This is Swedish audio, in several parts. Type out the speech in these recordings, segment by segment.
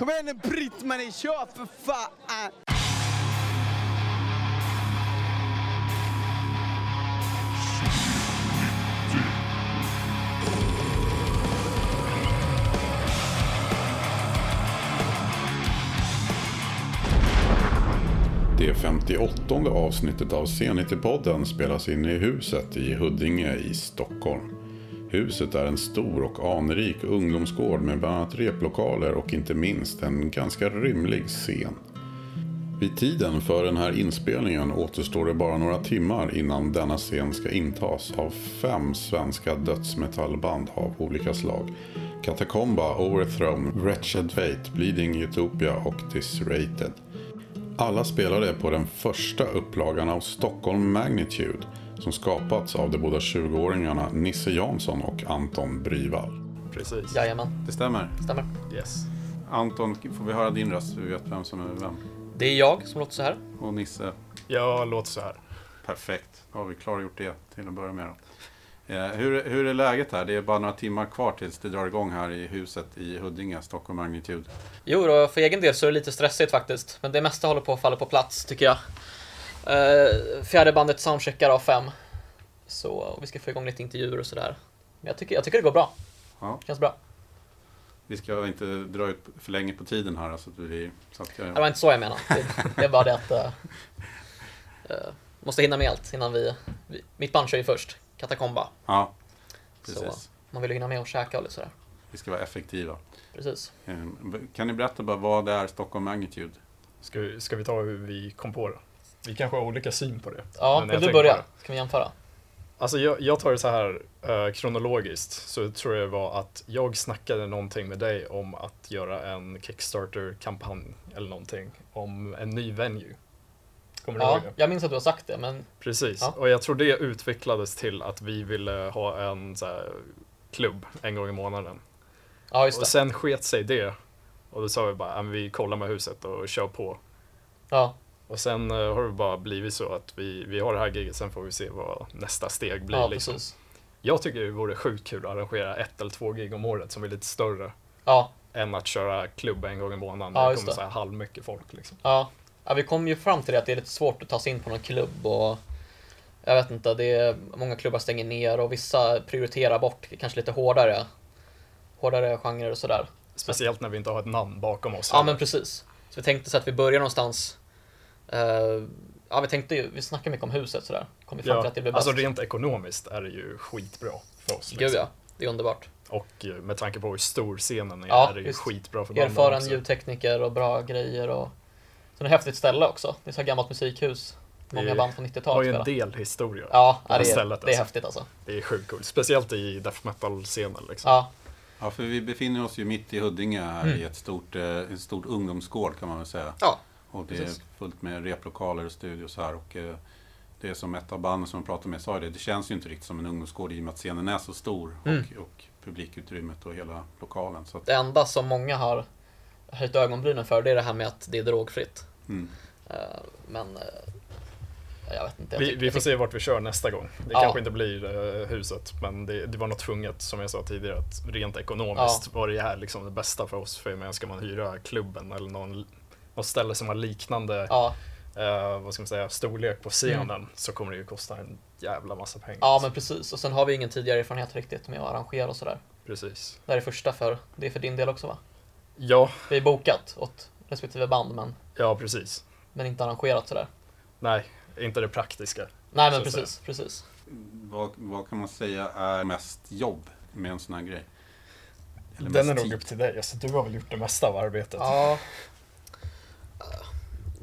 Kom igen nu Britt-Marie, kör för fan! Det 58 avsnittet av Zenity-podden spelas in i huset i Huddinge i Stockholm. Huset är en stor och anrik ungdomsgård med bland annat replokaler och inte minst en ganska rymlig scen. Vid tiden för den här inspelningen återstår det bara några timmar innan denna scen ska intas av fem svenska dödsmetallband av olika slag. Katakomba, Overthrown, Wretched Fate, Bleeding Utopia och Disrated. Alla spelade på den första upplagan av Stockholm Magnitude som skapats av de båda 20-åringarna Nisse Jansson och Anton Bryvall. Precis. Jajamän, Det stämmer. stämmer. Yes. Anton, får vi höra din röst? Vi vet vem som är vem. Det är jag som låter så här. Och Nisse, Jag låter så här. perfekt. Då har vi klargjort det till att börja med. Då. Eh, hur, hur är läget här? Det är bara några timmar kvar tills det drar igång här i huset i Huddinge, Stockholm Magnitude. Jo då, för egen del så är det lite stressigt faktiskt. Men det mesta håller på att falla på plats, tycker jag. Uh, fjärde bandet soundcheckar av fem. Så vi ska få igång lite intervjuer och sådär. Men jag tycker, jag tycker det går bra. Ja. Känns bra. Vi ska inte dra ut för länge på tiden här. Alltså, att vi, så att Det jag, var inte så jag menade. Det, det är bara det att... Uh, uh, måste hinna med allt innan vi... vi mitt band kör ju först, Katakomba. ja, Så precis. man vill ju hinna med och käka och lite sådär. Vi ska vara effektiva. Precis. Eh, Kan ni berätta bara vad det är Stockholm Magnitude? Ska vi, ska vi ta hur vi kom på det? Vi kanske har olika syn på det. Ja, vill du börja? Ska vi jämföra? Alltså jag, jag tar det så här eh, kronologiskt. Så tror jag det var att jag snackade någonting med dig om att göra en Kickstarter-kampanj eller någonting om en ny venue. Kommer du Ja, ihåg det? jag minns att du har sagt det, men Precis. Ja. Och jag tror det utvecklades till att vi ville ha en så här, klubb en gång i månaden. ja, just Och det. sen sket sig det. Och då sa vi bara, "Ja, men vi kollar med huset och kör på. Ja, Och sen eh, har det bara blivit så att vi, vi har det här giget, sen får vi se vad nästa steg blir. ja liksom. Jag tycker det vore sjukt kul att arrangera ett eller två gig om året som är lite större Ja, än att köra klubb en gång i månaden. Ja, det kommer det. så här halvmycket folk. Liksom. ja. ja, vi kom ju fram till det att det är lite svårt att ta sig in på någon klubb och jag vet inte, det är, många klubbar stänger ner och vissa prioriterar bort kanske lite hårdare, hårdare genrer och sådär. Speciellt när vi inte har ett namn bakom oss. Ja, heller. men precis. Så vi tänkte så att vi börjar någonstans. Eh, ja, vi tänkte ju, vi snackade mycket om huset sådär. Kom vi fram till ja, att det blir bäst. alltså rent ekonomiskt är det ju skitbra för oss. Gud Liksom. ja, det är underbart. Och eh, med tanke på hur stor scenen är, Ja, är det ju visst. skitbra för banden Erfaren också. ljudtekniker och bra grejer och sen är det ett häftigt ställe också. Det är så här gammalt musikhus. Många Det band från har 90-talet ju en del historia. Ja, det det, är, stället, det är alltså. häftigt alltså. Det är sjukt coolt. Speciellt i death metal-scenen. Liksom. Ja, Ja, för vi befinner oss ju mitt i Huddinge här Mm. i ett stort, eh, en stort ungdomsgård kan man väl säga. ja, Och det Precis. är fullt med replokaler och studios här. Och eh, det är som ett av banden som jag pratade med sa det, det känns ju inte riktigt som en ungdomsgård i och med att scenen är så stor. Mm. Och, och publikutrymmet och hela lokalen. Så att, det enda som många har höjt ögonbrynen för det är det här med att det är drogfritt. mm. Eh, Men eh, jag vet inte. Jag Vi, vi jag får se vart vi kör nästa gång. Det Ja. kanske inte blir huset, men det, det var nog tvunget, som jag sa tidigare, att rent ekonomiskt var det här liksom det bästa för oss. För men ska man hyra klubben eller någon, något ställe som har liknande Ja, eh, vad ska man säga, storlek på scenen så kommer det ju kosta en jävla massa pengar. Mm. ja, men precis. Och sen har vi ingen tidigare erfarenhet riktigt med att arrangera och sådär. Precis. Det här är första för, det är för din del också va? Ja, Vi är bokat åt respektive band men, ja precis. men inte arrangerat sådär. Nej, inte det praktiska. Nej men precis, precis. vad, vad kan man säga är mest jobb med en sån här grej? Eller Den är nog upp till dig. Alltså, du har väl gjort det mesta av arbetet? Ja.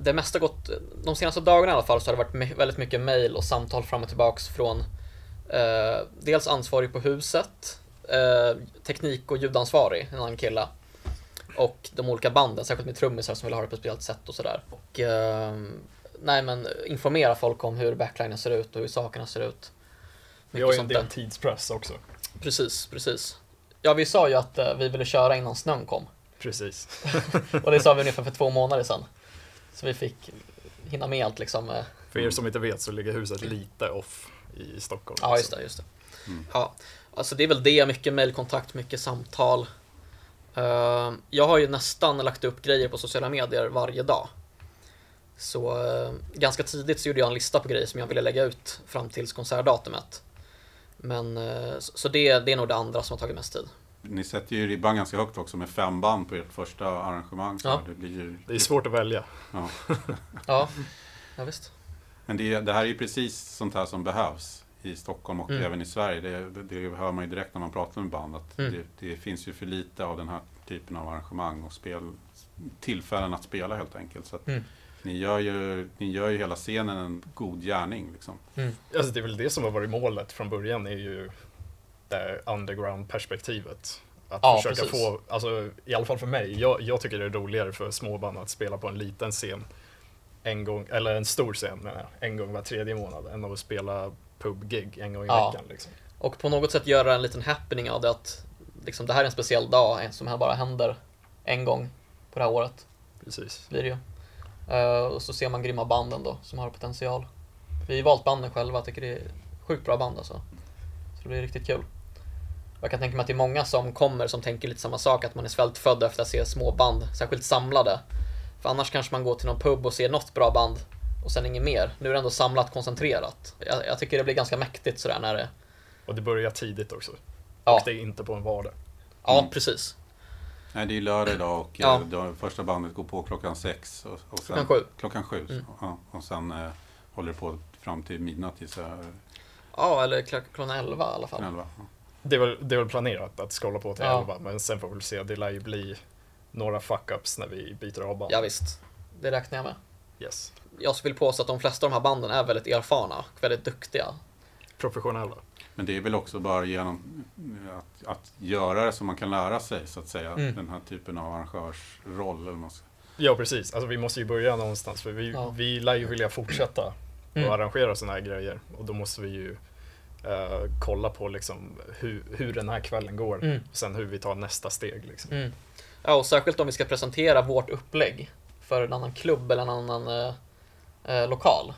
Det mesta gått, de senaste dagarna i alla fall så har det varit väldigt mycket mail och samtal fram och tillbaks från eh, dels ansvarig på huset, eh, teknik och ljudansvarig, en annan kille. Och de olika banden, särskilt med trummisar som vill ha det på ett speciellt sätt och sådär. Och eh, nej men informera folk om hur backlinen ser ut och hur sakerna ser ut. Vi har ju en del tidspress också. Precis, precis. Ja, vi sa ju att eh, vi ville köra innan snön kom. Precis. Och det sa vi ungefär för två månader sedan. Så vi fick hinna med allt liksom. eh. För er som inte vet så ligger huset lite off i Stockholm. Ja, just det. Just det. Mm. Ja, alltså det är väl det. Mycket mejlkontakt, mycket samtal. Eh, jag har ju nästan lagt upp grejer på sociala medier varje dag. Så eh, ganska tidigt så gjorde jag en lista på grejer som jag ville lägga ut fram tills konsertdatumet. Men eh, så så det, det är nog det andra som har tagit mest tid. Ni sätter ju ribban ganska högt också med fem band på ert första arrangemang. Så Ja. det blir ju, Det är svårt att välja. ja. Ja, ja visst. Men det, det här är ju precis sånt här som behövs i Stockholm och Mm. även i Sverige. Det, det, hör man ju direkt när man pratar med band. Att Mm. det, det finns ju för lite av den här typen av arrangemang och spel, tillfällen att spela helt enkelt. Så att Mm. ni, gör ju, ni gör ju hela scenen en god gärning. Liksom. Alltså det är väl det som har varit målet från början, är ju det underground-perspektivet. Att Ja, försöka precis. få, alltså i alla fall för mig, jag, jag tycker det är roligare för småband att spela på en liten scen en gång, eller en stor scen menar jag, en gång var tredje månad än att spela pub-gig en gång i Ja. veckan. Liksom. Och på något sätt göra en liten happening av det att liksom, det här är en speciell dag som här bara händer en gång på det här året. Precis. Blir det ju. Eh, och så ser man grymma banden då som har potential. Vi har valt banden själva, tycker det är sjukt bra band alltså. Så det blir riktigt kul. Jag kan tänka mig att det är många som kommer som tänker lite samma sak, att man är svältfödd efter att se små band, särskilt samlade. För annars kanske man går till någon pub och ser något bra band och sen inget mer. Nu är det ändå samlat, koncentrerat. Jag, jag tycker det blir ganska mäktigt sådär när det... Och det börjar tidigt också. Ja, Och det är inte på en vardag. ja Mm. precis. Nej, det är lördag idag och Ja. eh, då, första bandet går på klockan sex. Och, och sen, Klockan sju. Klockan sju. Mm. Ja, och sen eh, håller det på fram till midnatt tills jag Ja, eller kl- klockan 11 i alla fall. elva. Ja. Det är väl, det är väl planerat att ska hålla på till Ja. 11, men sen får vi väl se. Det lär ju bli några fuck-ups när vi byter av band. Ja, visst. Det räknar jag med. Yes. Jag vill påstå att de flesta av de här banden är väldigt erfarna och väldigt duktiga. Professionella. Men det är väl också bara genom att, att göra det som man kan lära sig så att säga. Mm. Den här typen av arrangörsroll. Eller. Ja, precis. Alltså, vi måste ju börja någonstans, för vi, Ja. vi lär ju vilja fortsätta Mm. och arrangera sådana här grejer. Och då måste vi ju eh, kolla på liksom hur, hur den här kvällen går. Mm. Sen hur vi tar nästa steg. Liksom. Mm. Ja, och särskilt om vi ska presentera vårt upplägg för en annan klubb eller en annan eh, eh, lokal.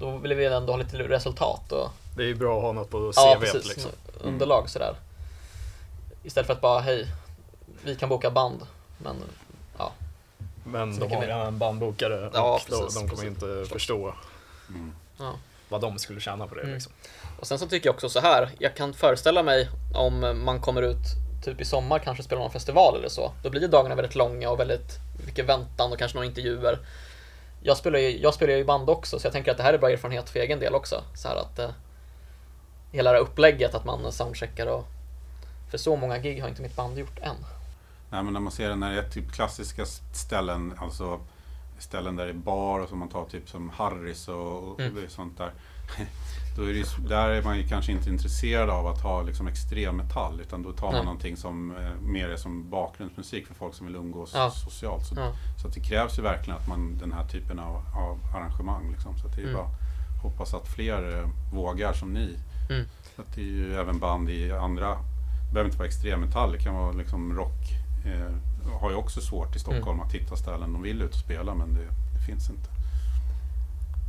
Då vill vi ändå ha lite resultat och Det är ju bra att ha något på ja, CV. precis, liksom. underlag sådär. Istället för att bara, hej, vi kan boka band. Men ja, Men Så de har redan en bandbokare Ja, och precis, de kommer precis. inte förstå Mm. ja. Vad de skulle tjäna på det. Mm. Liksom. Och sen så tycker jag också så här, jag kan föreställa mig om man kommer ut typ i sommar, kanske spelar någon festival eller så. Då blir dagarna väldigt långa och väldigt mycket väntan och kanske några intervjuer. Jag spelar ju, jag spelar ju i band också, så jag tänker att det här är bra erfarenhet för egen del också. Så här att eh, hela det här upplägget, att man soundcheckar och... För så många gig har inte mitt band gjort än. Nej, men när man ser det när det är typ klassiska ställen, alltså ställen där det är bar och som man tar typ som Harris och, och Mm. sånt där. Då är det, där är man ju kanske inte intresserad av att ha liksom extrem metall utan då tar man Nej. någonting som eh, mer är som bakgrundsmusik för folk som vill umgås Ja. socialt. Så, Ja. så att det krävs ju verkligen att man den här typen av, av arrangemang. Liksom. Så att det är Mm. bara hoppas att fler eh, vågar som ni. Mm. Så att det är ju även band i andra, det behöver inte vara extremmetall, det kan vara liksom rock. Eh, har ju också svårt i Stockholm Mm. att hitta ställen de vill ut och spela men det, det finns inte.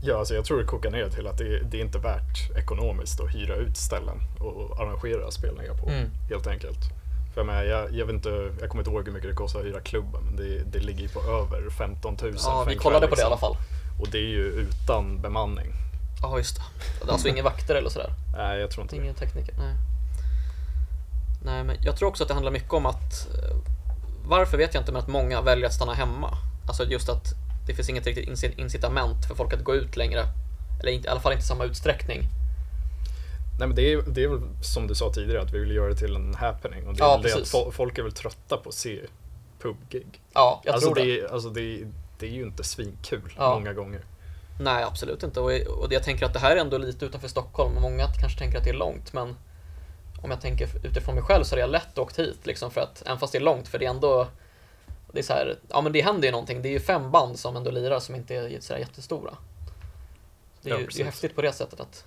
Ja, alltså jag tror det kokar ner till att det, det är inte värt ekonomiskt att hyra ut ställen och arrangera spelningar på. Mm. Helt enkelt. För jag, menar, jag, jag, vet inte, jag kommer inte ihåg hur mycket det kostar att hyra klubben, men det, det ligger ju på över 15 000 Ja, vi kollade kväll, på det i alla liksom. fall. Och det är ju utan bemanning. Ja, just det. Det är Alltså inga vakter eller sådär. Nej, jag tror inte det. Ingen tekniker, nej. Nej, men jag tror också att det handlar mycket om att eh, varför vet jag inte, men att många väljer att stanna hemma. Alltså just att det finns inget riktigt inci- incitament för folk att gå ut längre. Eller i alla fall inte samma utsträckning. Nej, men det är, det är väl som du sa tidigare, att vi vill göra det till en happening. Och det är Ja, det att folk är väl trötta på att se pubgig. Ja, jag Alltså, tror det. det, alltså det, det är ju inte svinkul Ja. många gånger. Nej, absolut inte. Och, och jag tänker att det här är ändå lite utanför Stockholm många kanske tänker att det är långt, men om jag tänker utifrån mig själv så är jag lätt åkt hit, liksom för att, även fast det är långt, för det är ändå det är så här, ja men det händer ju någonting. Det är ju fem band som ändå lirar som inte är så här jättestora. Det är Ja, ju det är häftigt på det sättet att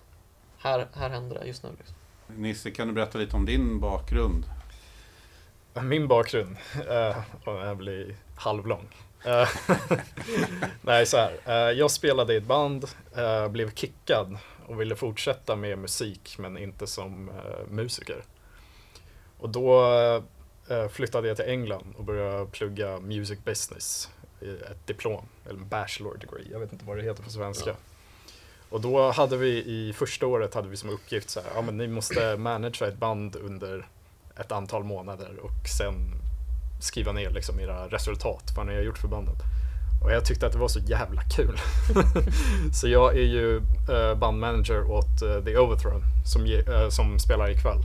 här, här händer det just nu. Liksom. Nisse, kan du berätta lite om din bakgrund? Min bakgrund uh, är väl halvlång. Eh, Nej, så här. eh, jag spelade i ett band, blev kickad och ville fortsätta med musik men inte som eh, musiker. Och då eh, flyttade jag till England och började plugga music business, ett diplom, eller en bachelor degree, jag vet inte vad det heter på svenska. Ja. Och då hade vi i första året hade vi som uppgift så här, ja men ni måste managera ett band under ett antal månader och sen skriva ner liksom era resultat, vad ni har gjort för bandet. Och jag tyckte att det var så jävla kul. så jag är ju eh, bandmanager åt eh, The Overthrow som, eh, som spelar ikväll.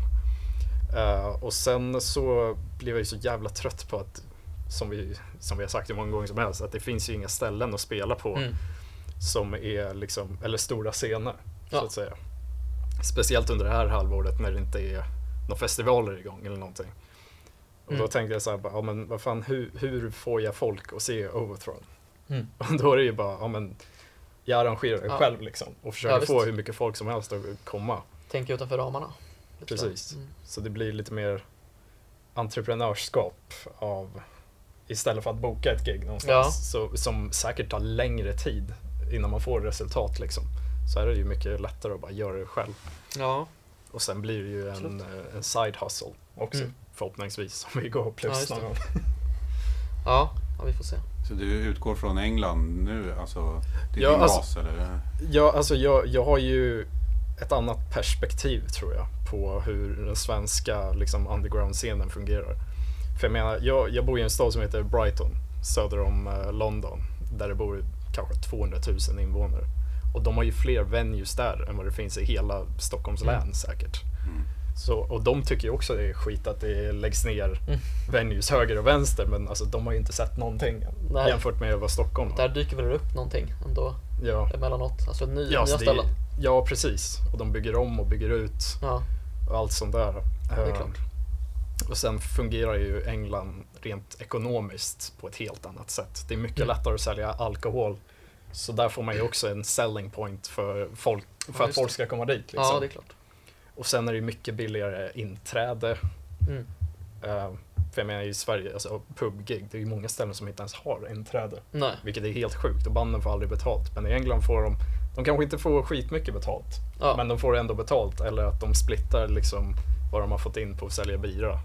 Eh, och sen så blev jag ju så jävla trött på att, som vi, som vi har sagt hur många gånger som helst, att det finns ju inga ställen att spela på Mm. som är liksom, eller stora scener så Ja. att säga. Speciellt under det här halvåret när det inte är några festivaler igång eller någonting. Och då Mm. tänkte jag så här, ja men vad fan, hur, hur får jag folk att se Overthrow? Mm. Och då är det ju bara, ja men jag arrangerar det Ja. själv liksom och försöker Ja, få hur mycket folk som helst att komma. Tänk utanför ramarna. Precis. Mm. Så det blir lite mer entreprenörskap av istället för att boka ett gig någonstans så, som säkert tar längre tid innan man får resultat liksom. Så är det ju mycket lättare att bara göra det själv. Ja, Och sen blir det ju en, eh, en side hustle också Mm. förhoppningsvis om vi går Ja, plus just någon gång. ja, ja, vi får se. Så du utgår från England nu? Alltså, är Ja, din alltså- bas eller? Ja, alltså jag, jag har ju ett annat perspektiv tror jag på hur den svenska liksom, underground-scenen fungerar. För jag menar, jag, jag bor i en stad som heter Brighton, söder om eh, London, där det bor kanske 200 000 invånare. Och de har ju fler venues där än vad det finns i hela Stockholms Mm. län säkert. Mm. Så, och de tycker ju också det är skit att det läggs ner Mm. venues höger och vänster, men alltså, de har ju inte sett någonting Nej. jämfört med vad Stockholm har. Där dyker väl upp någonting ändå Ja. emellanåt. Alltså ny, Ja, nya så det, ställen. ja, precis. Och de bygger om och bygger ut Ja, och allt sånt där. det är Eh, klart. Och sen fungerar ju England rent ekonomiskt på ett helt annat sätt. Det är mycket Mm. lättare att sälja alkohol. Så där får man ju också en selling point för, folk, för Ja, att folk ska komma dit. Liksom. Ja, det är klart. Och sen är det mycket billigare inträde. Mm. Eh, för jag menar i Sverige, alltså pubgig, det är ju många ställen som inte ens har inträde. Nej. Vilket är helt sjukt och banden får aldrig betalt. Men i England får de, de kanske inte får skitmycket betalt. Ja. Men de får ändå betalt eller att de splittar liksom vad de har fått in på att sälja bira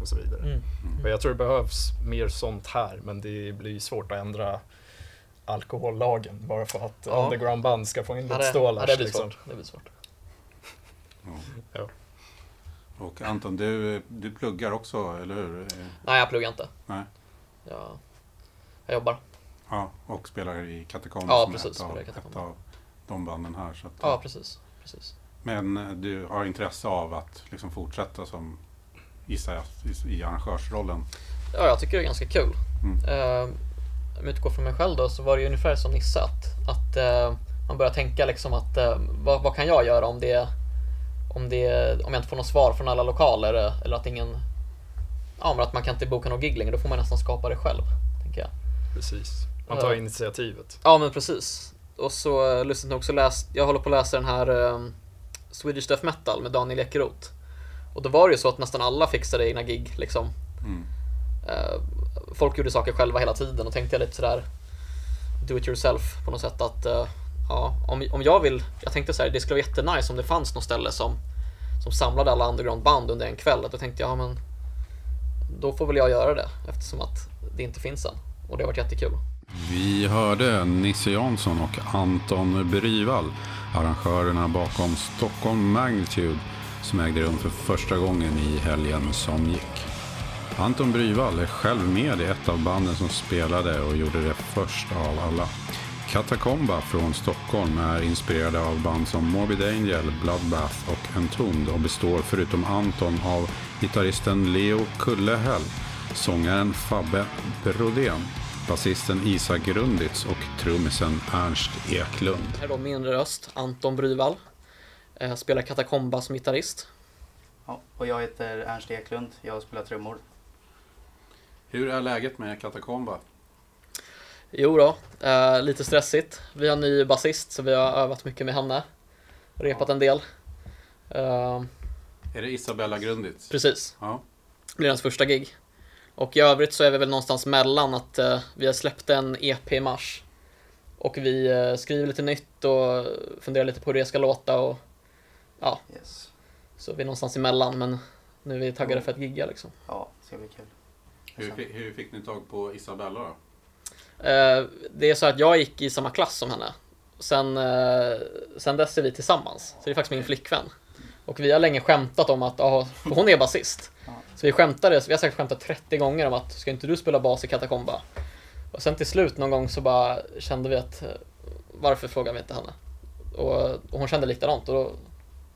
och så vidare. Mm. Och jag tror det behövs mer sånt här men det blir ju svårt att ändra alkohollagen bara för att Ja. undergroundband ska få in Ja, lite det, stålars. ja, det blir liksom. svårt. Det blir svårt. Ja. Och Anton, du, du pluggar också, eller hur? Nej, jag pluggar inte. Nej. Jag, jag jobbar. Ja, och spelar i Katakomb Ja, som är precis, ett, av, ett av de banden här. Så att, Ja, precis. precis. Men eh, du har intresse av att liksom fortsätta som gissar jag, i, arrangörsrollen? Ja, jag tycker det är ganska kul. Mm. Eh, om jag utgår från mig själv då så var det ju ungefär som Nisse att, att eh, man börjar tänka liksom att eh, vad, vad kan jag göra om det om, det, om jag inte får något svar från alla lokaler eh, eller att ingen ja, men att man kan inte boka någon gig längre, då får man nästan skapa det själv. Tänker jag. Precis. Man tar Ja. initiativet. Ja men precis. Och så eh, lustigt nog också läst, jag håller på att läsa den här eh, Swedish Death Metal med Daniel Ekeroth. Och då var det ju så att nästan alla fixade egna gig liksom. Mm. Eh, folk gjorde saker själva hela tiden och tänkte jag lite sådär do it yourself på något sätt att eh, ja, om, om jag vill, jag tänkte så här, det skulle vara jättenice om det fanns något ställe som, som samlade alla undergroundband under en kväll. Då tänkte jag, ja men då får väl jag göra det eftersom att det inte finns än. Och det har varit jättekul. Vi hörde Nisse Jansson och Anton Bryvall, arrangörerna bakom Stockholm Magnitude, som ägde rum för första gången i helgen som gick. Anton Bryvall är själv med i ett av banden som spelade och gjorde det först av alla. Katakomba från Stockholm är inspirerade av band som Morbid Angel, Bloodbath och Entombed och består förutom Anton av gitarristen Leo Kullehäll, sångaren Fabbe Brodén, basisten Isa Grunditz och trummisen Ernst Eklund. Här är då min röst, Anton Bryvall. Eh, spelar Katakomba som gitarrist. Ja, och jag heter Ernst Eklund. Jag spelar trummor. Hur är läget med Katakomba? Jo då, eh, lite stressigt. Vi har en ny basist så vi har övat mycket med henne. Repat en del. Eh, Är det Isabella Grunditz? precis, Ja. det blir hennes första gig. Och i övrigt så är vi väl någonstans mellan att eh, vi har släppt en EP i mars. Och vi eh, skriver lite nytt och funderar lite på hur det ska låta och ja, Yes. så vi är någonstans emellan men nu är vi taggade för att gigga liksom. Ja, ska bli kul. Hur, hur fick ni tag på Isabella då? Eh, det är så att jag gick i samma klass som henne. Sen, eh, sen dess är vi tillsammans. Så det är faktiskt min flickvän. Och vi har länge skämtat om att, för hon är basist. Så vi skämtade, så vi har säkert skämtat 30 gånger om att, ska inte du spela bas i Katakomba? Och sen till slut någon gång så bara kände vi att, eh, varför frågar vi inte henne? Och, och hon kände likadant och då,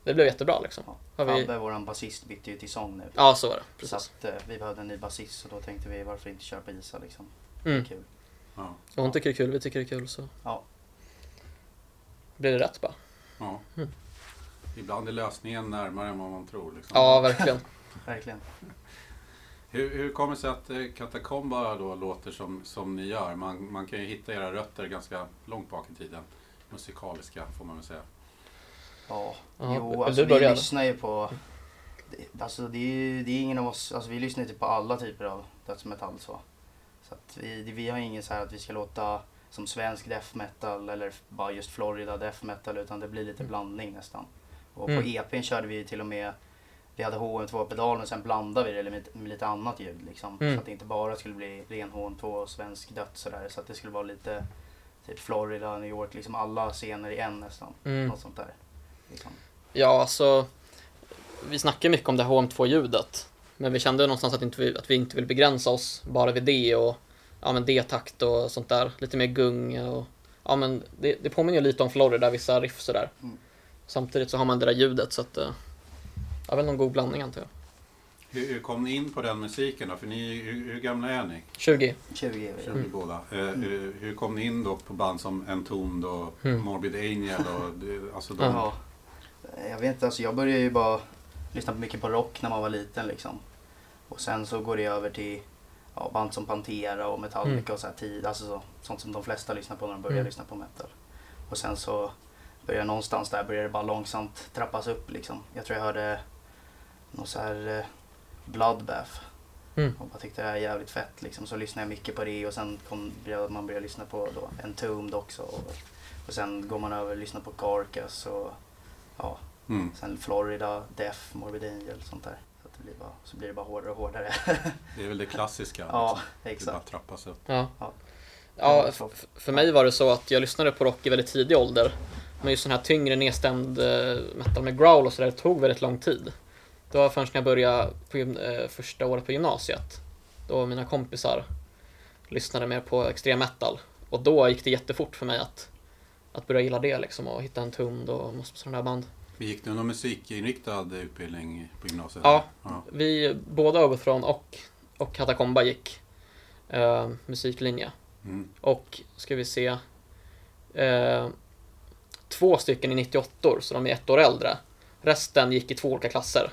det blev jättebra liksom. Har vi- Fabbe, våran basist, bytte ju till sång nu. Ja, så var det. Så Precis. att eh, vi behövde en ny basist så då tänkte vi varför inte köra på Isa liksom. Mm. Kul. Ja. Och hon tycker det är kul, vi tycker det är kul så Ja. blir det rätt bara. ja. Mm. Ibland är lösningen närmare än vad man tror. Liksom. Ja, verkligen. Verkligen. Hur, hur kommer det sig att eh, Katakomba då låter som, som ni gör? Man, man kan ju hitta era rötter ganska långt bak i tiden. Musikaliska får man väl säga. Ja, jo alltså du vi lyssnar ju på det, Alltså det är det är ingen av oss, alltså vi lyssnar ju typ på alla typer av dödsmetall så. Så att vi, vi har ingen så här att vi ska låta som svensk death metal eller bara just Florida death metal utan det blir lite blandning nästan. Och Mm. på EPn körde vi till och med vi hade HM2-pedalen och sen blandade vi det med, med lite annat ljud liksom. Mm. Så att det inte bara skulle bli ren HM2 och svensk död sådär. Så att det skulle vara lite typ Florida, New York, liksom alla scener i en nästan. Mm. Något sånt där. Liksom. Ja, alltså. Vi snackar mycket om det här HM2-ljudet. Men vi kände någonstans att, inte vi, att vi inte vill begränsa oss bara vid det och ja, men D-takt och sånt där. Lite mer gung och ja, men det, det påminner ju lite om Florida, vissa riff sådär. Mm. Samtidigt så har man det där ljudet så att eh, ja, väl någon god blandning antar jag. Hur, hur kom ni in på den musiken då? För ni, hur, hur gamla är ni? 20. 20 är vi. 20 båda. Eh, hur, hur kom ni in då på band som Entombed och Mm. Morbid Angel? Och, alltså de, Ja. Jag vet inte, alltså jag började ju bara lyssna mycket på rock när man var liten liksom. Och sen så går det över till ja, band som Pantera och Metallica Mm. och så här tid, alltså så, sånt som de flesta lyssnar på när de börjar Mm. lyssna på metal. Och sen så börjar någonstans där börjar det bara långsamt trappas upp liksom. Jag tror jag hörde någon så här eh, Bloodbath Mm. och bara tyckte det här är jävligt fett liksom. Så lyssnade jag mycket på det och sen kom började man börja lyssna på då Entombed också. Och, och sen går man över och lyssnar på Carcass och ja, mm. sen Florida, Def, Morbid Angel sånt där. Så, att det blir bara, så blir det bara hårdare och hårdare. det är väl det klassiska. ja, liksom. Det bara exakt. trappas upp. Ja. Ja. Ja, för mig var det så att jag lyssnade på rock i väldigt tidig ålder. Men just den här tyngre nedstämd eh, metal med growl och sådär tog väldigt lång tid. Det var först när jag började på eh, första året på gymnasiet. Då mina kompisar lyssnade mer på extrem metal. Och då gick det jättefort för mig att, att börja gilla det liksom och hitta en tumd och massa sådana där band. Vi gick du någon musikinriktad utbildning på gymnasiet? Ja. ja. Vi, båda Overthrown och, och Katakomba gick eh, musiklinje. Mm. Och ska vi se eh, Två stycken i 98 så de är ett år äldre. Resten gick i två olika klasser.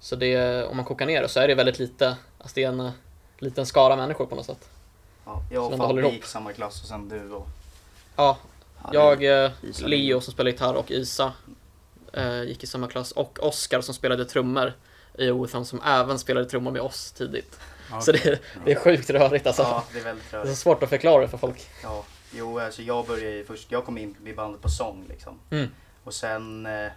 Så det, om man kokar ner det så är det väldigt lite, alltså det är en eh, liten skara människor på något sätt. Ja, jag Så och Fabbe gick samma klass och sen du och... Ja, Ja, jag, eh, Leo som spelar gitarr och Isa gick i samma klass. Och Oskar som spelade trummor i Overthrown som även spelade trummor med oss tidigt. Ja, Så det, det är sjukt rörigt alltså. Ja, det är väldigt Det är så rörigt. svårt att förklara för folk. Ja, jo, alltså jag började först, jag kom in i bandet på sång liksom. Mm. Och sen, eh,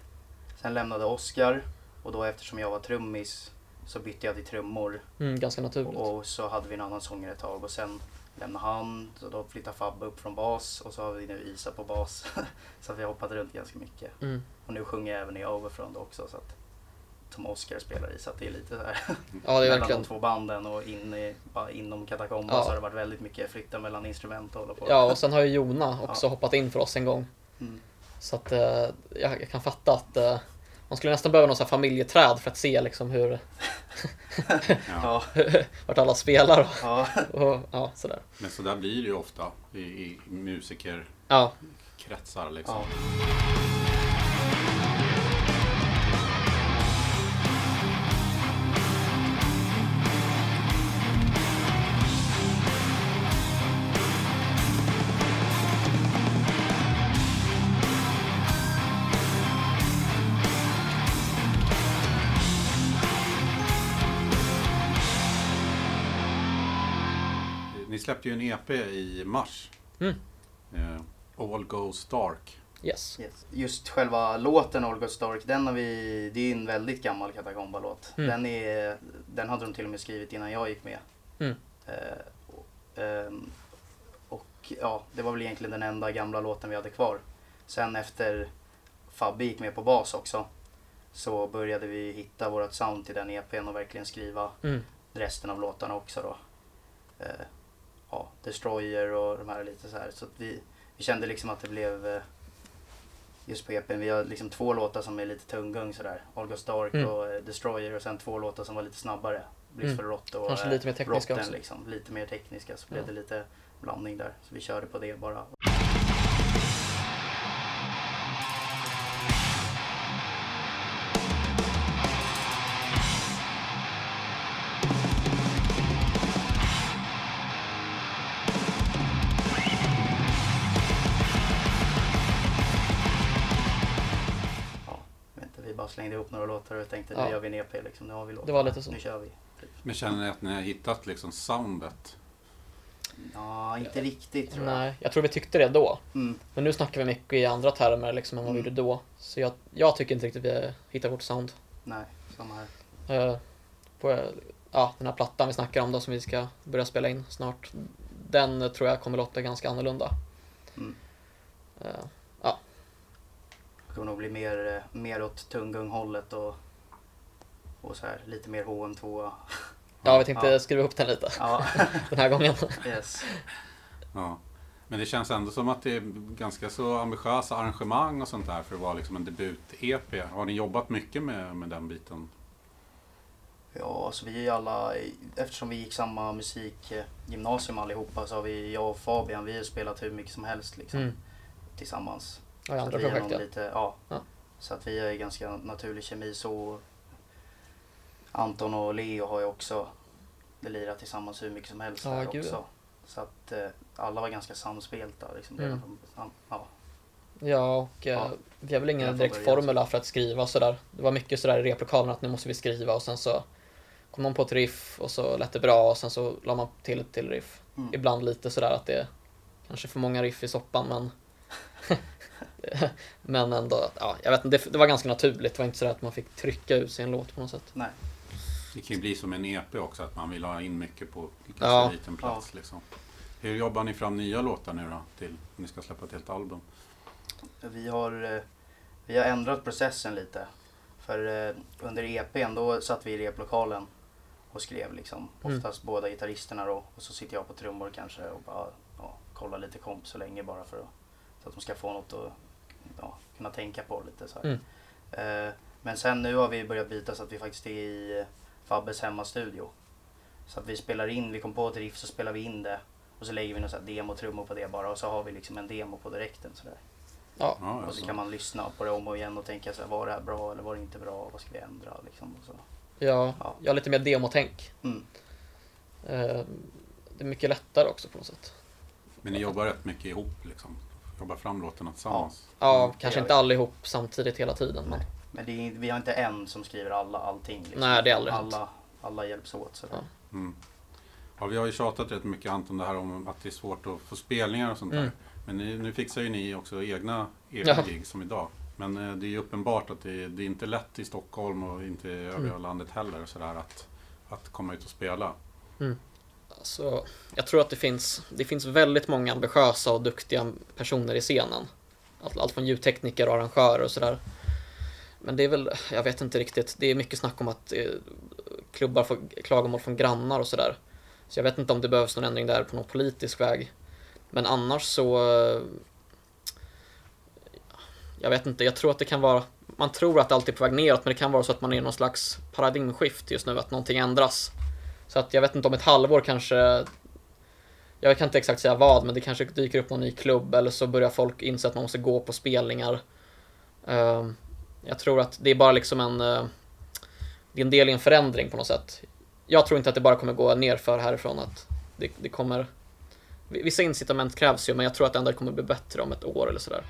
sen lämnade Oskar och då eftersom jag var trummis så bytte jag till trummor. Mm, ganska naturligt. Och, och så hade vi en annan sångare ett tag och sen lämnade han, så då flyttade Fabbe upp från bas och så har vi nu Isa på bas. så vi har hoppat runt ganska mycket. Mm. Och nu sjunger jag även i Overfront också så att som Oscar spelar i så att det är lite så här Ja, det är mellan de två banden och in i, bara inom katakomba Ja. så har det varit väldigt mycket flytta mellan instrument och hålla på. Ja, och sen har ju Jona också Ja. hoppat in för oss en gång. Mm. Så att eh, jag, jag kan fatta att eh, man skulle nästan behöva någon sån här familjeträd för att se liksom hur, Ja, vart alla spelar och, ja. och ja, sådär. Men så där blir det ju ofta i, i musikerkretsar. Ja, Liksom. Släppte ju en EP i mars. Mm. Eh, All Goes Dark. Yes. Yes. Just själva låten All Gods Dark, den har vi, det är en väldigt gammal Katakomba-låt. Mm. Den, är, den hade de till och med skrivit innan jag gick med. Mm. Och, ehm, och ja, det var väl egentligen den enda gamla låten vi hade kvar. Sen efter Fabbe gick med på bas också så började vi hitta vårt sound till den EPn och verkligen skriva Mm. resten av låtarna också då. Eh, ja, Destroyer och de här lite så här. Så vi, vi kände liksom att det blev eh, just på EPn, vi har liksom två låtar som är lite tunggung sådär. All Goes Dark Mm. och eh, Destroyer och sen två låtar som var lite snabbare. Bliss for Rot och Kanske eh, lite mer tekniska Rotten också. liksom. Lite mer tekniska så blev det lite blandning där. Så vi körde på det bara. Några låtar och tänkte Ja. nu gör vi en EP liksom. Nu har vi låtar. Det var lite så. Nu kör vi. Men känner ni att ni har hittat liksom soundet? Ja, inte riktigt tror jag. Nej, jag tror vi tyckte det då. Mm. Men nu snackar vi mycket i andra termer liksom än vad vi Mm. gjorde då. Så jag, jag tycker inte riktigt vi har hittat vårt sound. Nej, samma här. Eh, på ja, den här plattan vi snackar om då som vi ska börja spela in snart. Den tror jag kommer låta ganska annorlunda. Mm. Det kommer nog bli mer, eh, mer åt tunggung-hållet och, och så här, lite mer HM2. ja, vi tänkte Ja. skriva ihop den lite Ja, den här gången. yes. Ja. Men det känns ändå som att det är ganska så ambitiösa arrangemang och sånt där för att vara liksom en debut-EP. Har ni jobbat mycket med, med den biten? Ja, så vi är alla, eftersom vi gick samma musikgymnasium allihopa så har vi, jag och Fabian, vi har spelat hur mycket som helst liksom Mm. tillsammans. Ja, i andra projekt ja. lite, ja. Ja. Så att vi är ganska naturlig kemi så. Anton och Leo har ju också lirat tillsammans hur mycket som helst Ja, gud, också. Så att eh, alla var ganska samspelta liksom. Mm. från- Ja. Ja, och eh, Ja. vi har väl ingen direkt formula för att skriva sådär. Det var mycket sådär i replokalen att nu måste vi skriva och sen så kom någon på ett riff och så lät det bra och sen så la man till ett till riff. Mm. Ibland lite sådär att det är kanske för många riff i soppan men men ändå, ja, jag vet inte, det, det var ganska naturligt. Det var inte sådär att man fick trycka ut sig en låt på något sätt. Nej. Det kan ju bli som en EP också, att man vill ha in mycket på ganska Ja. liten plats. Liksom. Hur jobbar ni fram nya låtar nu då, till om ni ska släppa ett helt album? Vi har, eh, vi har ändrat processen lite. För eh, under EPn då satt vi i replokalen och skrev liksom. Mm. Oftast båda gitarristerna då. Och så sitter jag på trummor kanske och bara ja, kollar lite komp så länge bara för att, så att de ska få något att ja, kunna tänka på lite så här. Mm. Eh, men sen nu har vi börjat byta så att vi faktiskt är i Fabbes hemmastudio. Så att vi spelar in, vi kom på ett riff så spelar vi in det. Och så lägger vi några demotrummor på det bara och så har vi liksom en demo på direkten sådär. Ja, Ja, Och så kan man lyssna på det om och igen och tänka så här, var det här bra eller var det inte bra? Vad ska vi ändra liksom? Och så. ja, Ja. jag har lite mer demotänk. Mm. Eh, Det är mycket lättare också på något sätt. Men ni jobbar rätt mycket ihop liksom? Jobbar fram låtarna tillsammans? Ja, Mm. kanske inte allihop samtidigt hela tiden. Men. Men det är, vi har inte en som skriver alla, allting. Liksom. Nej, det är aldrig alla, alla hjälps åt. Sådär. Ja. Mm. Ja, vi har ju tjatat rätt mycket Anton det här om att det är svårt att få spelningar och sånt Mm. där. Men nu, nu fixar ju ni också egna Ja. EP-gig som idag. Men eh, det är ju uppenbart att det, det är inte lätt i Stockholm och inte i övriga Mm. landet heller så där, att, att komma ut och spela alltså, jag tror att det finns, det finns väldigt många ambitiösa och duktiga personer i scenen. Allt, allt från ljudtekniker och arrangörer och sådär. Men det är väl, jag vet inte riktigt, det är mycket snack om att eh, klubbar får klagomål från grannar och sådär. Så jag vet inte om det behövs någon ändring där på någon politisk väg. Men annars så... eh, Jag vet inte, jag tror att det kan vara... Man tror att allt är på väg neråt, men det kan vara så att man är i någon slags paradigmskift just nu, att någonting ändras. Så att jag vet inte, om ett halvår kanske... Jag kan inte exakt säga vad, men det kanske dyker upp någon ny klubb eller så börjar folk inse att man måste gå på spelningar. Ehm, jag tror att det är bara liksom en... Eh, det är en del i en förändring på något sätt. Jag tror inte att det bara kommer gå nerför härifrån. Att det, det kommer... Vissa incitament krävs ju, men jag tror att det ändå kommer bli bättre om ett år eller sådär.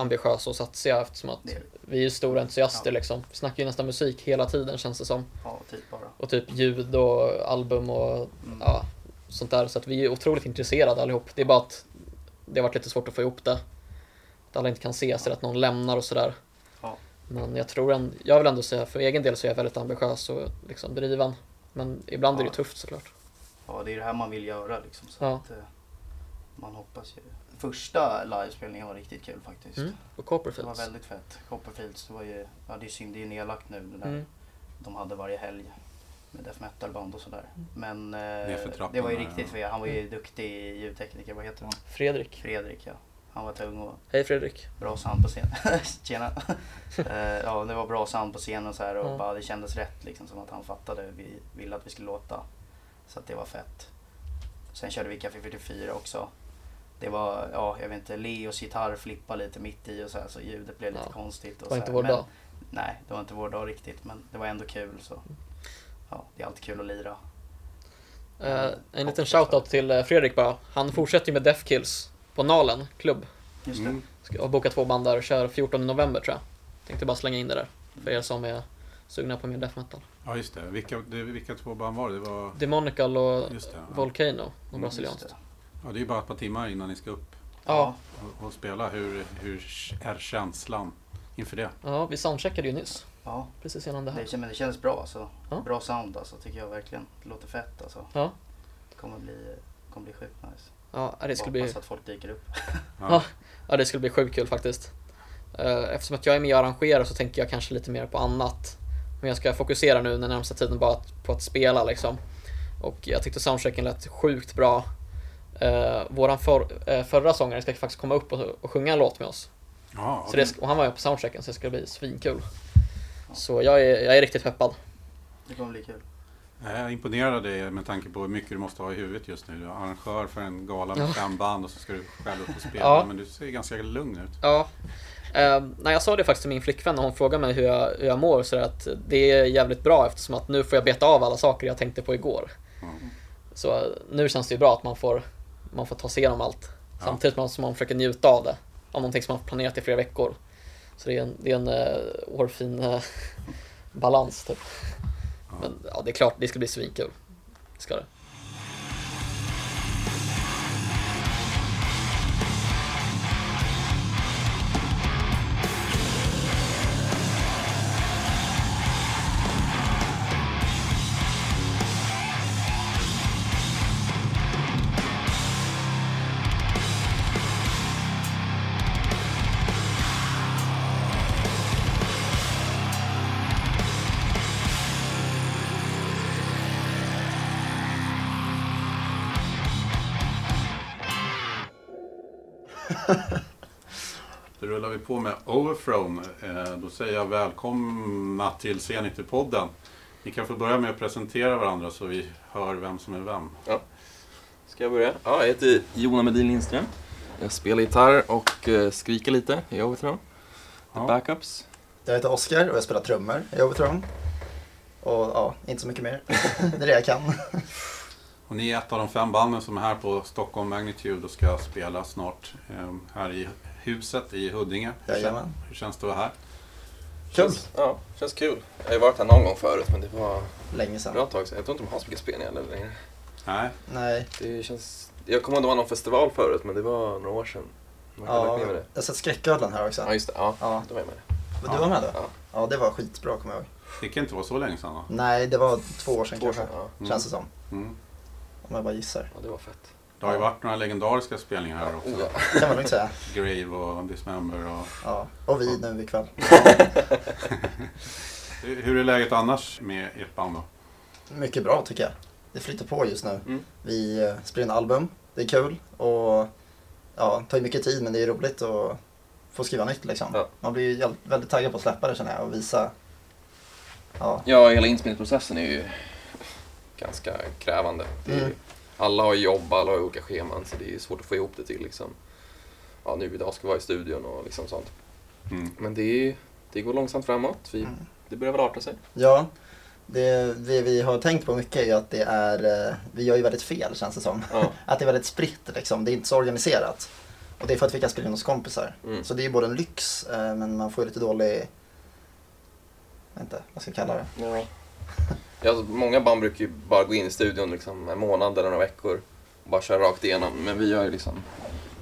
Ambitiösa och satsiga eftersom att är vi är stora entusiaster Ja. liksom. Vi snackar ju nästan musik hela tiden känns det som. Ja, typ bara. Och typ ljud och album och Mm. ja, sånt där. Så att vi är otroligt intresserade allihop. Det är bara att det har varit lite svårt att få ihop det. Att alla inte kan ses eller att någon lämnar och sådär. Ja. Men jag tror ändå, jag vill ändå säga för egen del så är jag väldigt ambitiös och liksom driven. Men ibland är det Ja. tufft såklart. Ja, det är det här man vill göra liksom. Så Ja. att, eh, man hoppas ju. Första livespelningen var riktigt kul faktiskt. Mm. Och Det var Copperfields. väldigt fett. Copperfields, det var ju, ja det är synd, det är ju nedlagt nu det där Mm. de hade varje helg. Med death metal band och sådär. Men Nerför eh, trappan det var ju riktigt ja. fet. Han var ju duktig ljudtekniker, vad heter han? Fredrik. Fredrik ja. Han var tung och Hej Fredrik. bra sound på scenen. Tjena! Eh, ja, det var bra sound på scenen och så här och Ja. bara det kändes rätt liksom som att han fattade hur vi ville att vi skulle låta. Så att det var fett. Sen körde vi Café 44 också. Det var, ja jag vet inte, Leos gitarr flippade lite mitt i och så här så ljudet blev lite Ja. konstigt. Och Det var så inte vår men, dag. Nej, det var inte vår dag riktigt men det var ändå kul så. Ja, det är alltid kul att lira. Eh, en liten shoutout till eh, Fredrik bara. Han fortsätter ju med Death Kills på Nalen klubb. Just det. Mm. Ska ha bokat två band där och kör 14 november tror jag. Tänkte bara slänga in det där. För er som är sugna på mer death metal. Ja, just det. Vilka, det, vilka två band var det? Det var... Demonical och Just det. Ja. Volcano, något Mm, brasilianskt. Ja, det är ju bara ett par timmar innan ni ska upp Ja, och, och spela. Hur, hur är känslan inför det? ja, vi soundcheckade ju nyss. Ja, Precis innan det här. det, men det kändes bra alltså. Ja. Bra sound alltså tycker jag verkligen. Det låter fett alltså. Ja, Det kommer bli, kommer bli sjukt nice. ja det skulle bli, Hoppas att folk dyker upp. Ja. ja, det skulle bli sjukt kul faktiskt. Eh, Eftersom att jag är med och arrangerar så tänker jag kanske lite mer på annat. Men jag ska fokusera nu den närmsta tiden bara på att spela liksom. Och jag tyckte soundchecken lät sjukt bra. Uh, våran för, eh, förra sångare ska faktiskt komma upp och, och sjunga en låt med oss. Ja, Så det, och han var ju på soundchecken så det ska bli svinkul. Så jag är, jag är riktigt peppad. Det kommer bli kul. Jag imponerar dig med tanke på hur mycket du måste ha i huvudet just nu. Du är arrangör för en gala med fem band och så ska du själv upp och spela. Ja. Men du ser ganska lugn ut. Ja. Uh, när jag sa det faktiskt till min flickvän när hon frågade mig hur jag, hur jag mår så att det är jävligt bra eftersom att nu får jag beta av alla saker jag tänkte på igår. Mm. Så eh, nu känns det ju bra att man får, man får ta sig igenom allt. Ja. Samtidigt som man försöker njuta av det. Av någonting som man har planerat i flera veckor. Så det är en, det är en uh, hårfin eh, balans typ. Ja. Men ja, det är klart, det ska bli svinkul. Det ska det. Då rullar vi på med Overthrown. Eh, Då säger jag välkomna till C90-podden. Ni kan få börja med att presentera varandra så vi hör vem som är vem. Ska jag börja? Ja, jag heter Jona Medin Lindström. Jag spelar gitarr och eh, skriker lite i Overthrow. Ja. Backups. Jag heter Oskar och jag spelar trummor i Overthrown. Och ja, inte så mycket mer. det är det jag kan. Och ni är ett av de fem banden som är här på Stockholm Magnitude och ska spela snart eh, här i huset i Huddinge. Jajamän. hur känns det att vara här? Kul. Känns, ja, känns kul. Jag har varit här någon gång förut men det var Länge sedan. bra tag sedan. Jag tror inte de har så mycket spelningar eller längre. Nej, Nej. Det känns... Jag kommer ihåg att det var någon festival förut men det var några år sedan. Man Ja, med det. jag har sett Skräcködlan här också. Ja, just det. Ja, Ja. då var jag med. Men du var med då? Ja. Ja, det var skitbra kommer jag ihåg. det kan inte vara så länge sedan va? Nej, det var två år sedan Två år kanske. sedan. Ja. Känns det som. Mm. Om jag bara gissar. ja, det var fett. Det har ju varit några legendariska spelningar här också. Oh, ja. kan man lugnt säga. Grave och Dismember och... Ja. Och vi nu ikväll. Hur är läget annars med ert band då? Mycket bra tycker jag. Det flyter på just nu. Mm. Vi eh, spelar in album. Det är kul. Och ja, tar ju mycket tid men det är roligt att få skriva nytt liksom. Ja. Man blir ju väldigt taggad på att släppa det känner jag och visa. Ja, Ja, hela inspelningsprocessen är ju ganska krävande. Är, Mm. Alla har jobb, alla har olika scheman så det är svårt att få ihop det till liksom. Ja, nu idag ska vi vara i studion och liksom sånt. Mm. Men det, är, det går långsamt framåt. Vi, Mm. Det börjar väl arta sig. Ja, det, det vi har tänkt på mycket är ju att det är, eh, vi gör ju väldigt fel känns det som. Ja. Att det är väldigt spritt liksom, det är inte så organiserat. Och det är för att vi kan spela in hos kompisar. Mm. Så det är ju både en lyx, eh, men man får ju lite dålig... Inte, vad ska jag kalla det? Ja. Ja, alltså, många band brukar ju bara gå in i studion liksom, en månad eller några veckor och bara köra rakt igenom. Men vi gör ju liksom,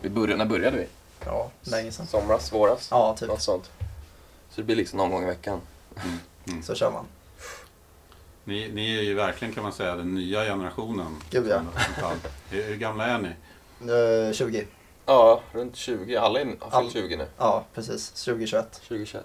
vi började, när började vi? Ja, länge sedan. Somras, våras? Ja, typ. Något sånt. Så det blir liksom någon gång i veckan. Så kör man. Ni, ni är ju verkligen kan man säga den nya generationen. Gud, ja. Hur, hur gamla är ni? Eh, 20. Ja, runt 20. Alla är- har All- fyllt 20 nu. Ja, precis. 2021. 2021.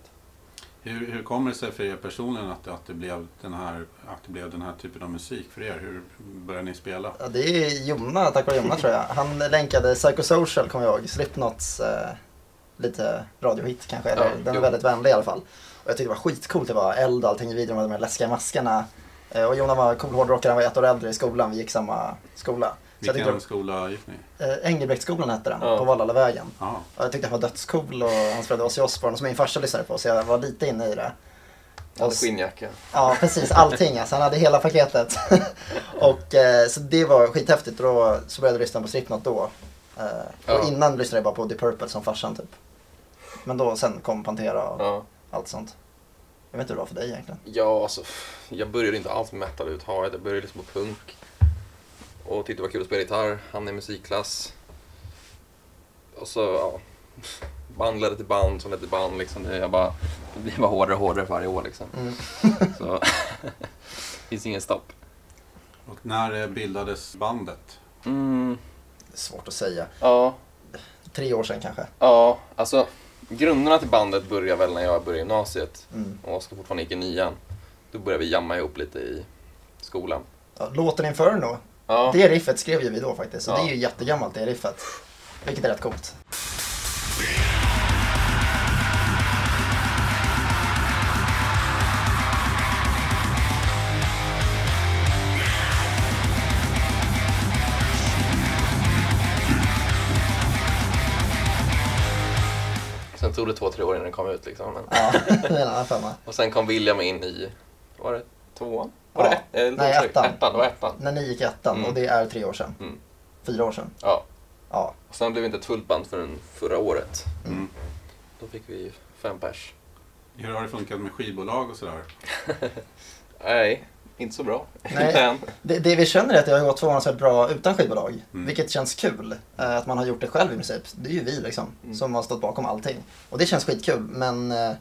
Hur, hur kommer det sig för er personligen att, att, det blev den här, att det blev den här typen av musik för er? Hur började ni spela? Ja, det är Jonna, tack vare Jonna tror jag. Han länkade Psychosocial, kommer jag ihåg. Slipknots eh, lite radiohit kanske. Eller, Ja, den är väldigt vänlig i alla fall. Och jag tyckte det var skitcoolt. Det var eld och allting i videon med de här läskiga maskerna. Eh, och Jonna var cool hårdrockare, han var ett år äldre i skolan. Vi gick samma skola. Jag Vilken tyckte, skola gick ni? eh, Engelbrektsskolan hette den, Ja. på Vallallavägen. Ja. Jag tyckte han var dödscool och han spelade Ozzy Osbourne som min farsa lyssnade på så jag var lite inne i det. Hade Och- skinnjacka. Ja, precis. Allting. Alltså, han hade hela paketet. och, eh, så det var skithäftigt. Och då så började jag lyssna på Slipknot då. Eh, Ja. Och innan lyssnade jag bara på The Purple som farsan typ. Men då sen kom Pantera och Ja. allt sånt. Jag vet inte hur det var för dig egentligen. Ja, alltså, jag började inte alls med metal överhuvudtaget. Jag började liksom på punk. Och tyckte det var kul att spela gitarr. Hamnade i musikklass. Och så, ja. Band ledde till band som ledde till band liksom. Det, jag bara, det blir bara hårdare och hårdare för varje år liksom. Mm. Så, finns ingen stopp. Och när eh, bildades bandet? Mm, Det är svårt att säga. ja, Tre år sedan kanske. ja, alltså grunderna till bandet började väl när jag började gymnasiet. Mm. Och Oskar fortfarande gick i nian. Då började vi jamma ihop lite i skolan. Ja, låten Inferno, Ja, det riffet skrev ju vi då faktiskt. Så Ja. det är ju jättegammalt det riffet. Vilket är rätt coolt. sen tog det två, tre år innan den kom ut liksom. Men... Ja, det är en annan femma. Och sen kom William in i, var det tvåan? Var Ja. det ett, lite Nej, ettan. Ettan, var ettan. När ni gick ettan Mm. och det är tre år sedan. Mm. Fyra år sedan. Ja. Ja. Och sen blev det inte ett fullt band förrän förra året. Mm. Då fick vi fem pers. Hur har det funkat med skivbolag och sådär? Nej, inte så bra. Nej. Inte än. Det, det vi känner är att det har gått förvånansvärt bra utan skivbolag. Mm. Vilket känns kul. eh, Att man har gjort det själv i princip. Det är ju vi liksom. Mm. Som har stått bakom allting. Och det känns skitkul. Men eh,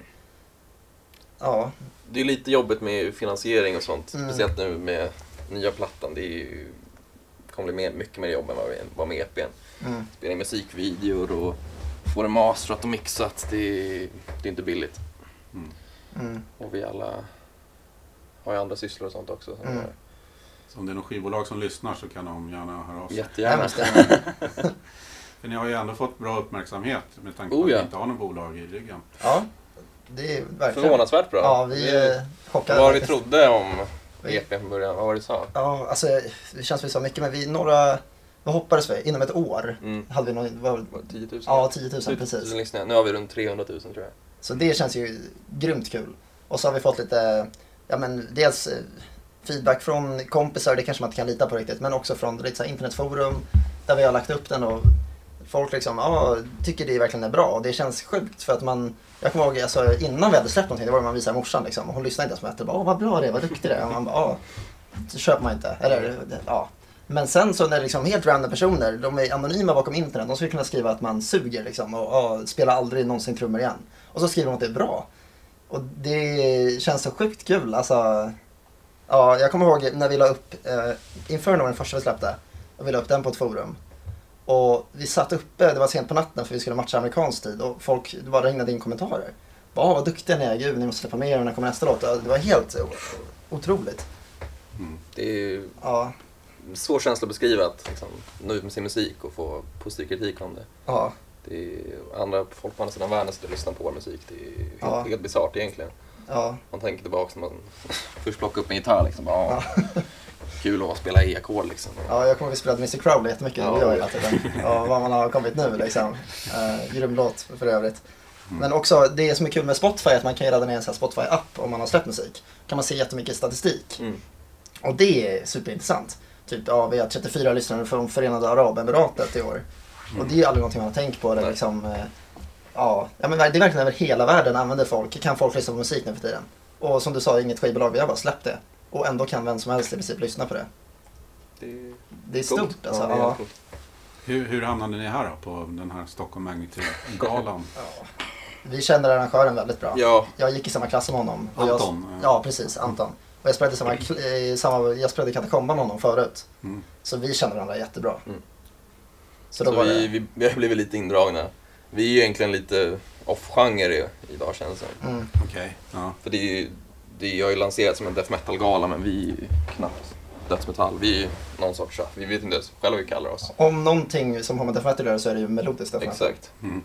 ja, Det är lite jobbigt med finansiering och sånt. Mm. Speciellt nu med nya plattan. Det är ju, kommer bli mer, mycket mer jobb än vad vi var med EPn. mm, Spela in musikvideor och få det masterat och mixat. Det är, det är inte billigt. Mm. mm, Och vi alla har ju andra sysslor och sånt också. Så Mm. Så om det är någon skivbolag som lyssnar så kan de gärna höra av sig. Jättegärna. För ni har ju ändå fått bra uppmärksamhet med tanke Oh, på att ja. ni inte har något bolag i ryggen. Ja, det är verkligen. Förvånansvärt bra. Ja, vi är chockade. Vad vi trodde om EPn från början? Vad var det du sa? Ja, alltså det känns som vi sa mycket. Men vi några, vad hoppades vi? Inom ett år Mm. hade vi någon, vad, Var det 10 000? ja 10 000 10 000 precis. Nu har vi runt 300 000 tror jag. Så det känns ju grymt kul. Och så har vi fått lite, ja men dels eh, feedback från kompisar, det kanske man inte kan lita på riktigt, men också från lite så internetforum där vi har lagt upp den och folk liksom, ja, tycker det verkligen är bra. Och det känns sjukt för att man, jag kommer ihåg alltså, innan vi hade släppt någonting, det var när man visade morsan liksom, hon lyssnade inte ens på det. Bara, Åh vad bra det är, vad duktig det är. Och man bara, åh. så köper man inte. Eller, ja. Men sen så när liksom helt random personer, de är anonyma bakom internet, de skulle kunna skriva att man suger liksom och och spelar aldrig någonsin trummor igen. Och så skriver de att det är bra. Och det känns så sjukt kul. Alltså, ja, jag kommer ihåg när vi la upp eh, Inferno var den första vi släppte. Och vi la upp den på ett forum. Och vi satt uppe, det var sent på natten för vi skulle matcha amerikansk tid och folk, det bara regnade in kommentarer. Bara, "Åh, vad duktiga ni är, gud ni måste släppa mer, när kommer nästa låt? Det var helt otroligt. Det är ju Ja, svår känsla att beskriva att liksom, nå ut med sin musik och få positiv kritik om det. ja, det är andra folk på andra sidan världen sitter och lyssnar på vår musik. Det är helt, Ja. helt bisarrt egentligen. ja, Man tänker tillbaka när man först plockade upp en gitarr liksom. Bara, ja. Kul att spela E-ackord liksom. ja, jag kommer ihåg att vi spelade Mr Crowley jättemycket, Ja. det gör jag hela tiden. Ja, vad man har kommit nu liksom. Uh, grym låt för övrigt. Men också det som är kul med Spotify är att man kan ladda ner en Spotify-app om man har släppt musik. kan man se jättemycket statistik. Mm. Och det är superintressant. Typ, ja, vi har 34 lyssnare från Förenade Arabemiratet i år. Och det är ju aldrig någonting man har tänkt på. Det, liksom, eh, ja, ja, men det är verkligen över hela världen använder folk, kan folk lyssna på musik nu för tiden. Och som du sa, inget skivbolag, vi har bara släppt det. Och ändå kan vem som helst i princip lyssna på det. Det är Det är coolt. stort alltså. Ja, det är Ja, coolt. Hur, hur hamnade ni här då på den här Stockholm Magnitude-galan? Vi känner arrangören väldigt bra. Ja, Jag gick i samma klass som honom. Anton, Jag, eh. ja, precis. Anton. Och jag spelade i samma, i samma, jag spelade i Katakomba med honom förut. Mm. Så vi känner varandra jättebra. Mm. Så så, då var vi, det... vi, vi har blivit lite indragna. Vi är ju egentligen lite off-genre i- idag känns det som. Mm. Okej, ja. För det är ju, det har ju lanserat som en death metal-gala men vi är ju knappt dödsmetall. Vi är ju någon sorts, vi vet inte ens själva vad vi kallar oss. Om någonting som har med death metal att göra så är det ju melodiskt death metal. Exakt. Mm.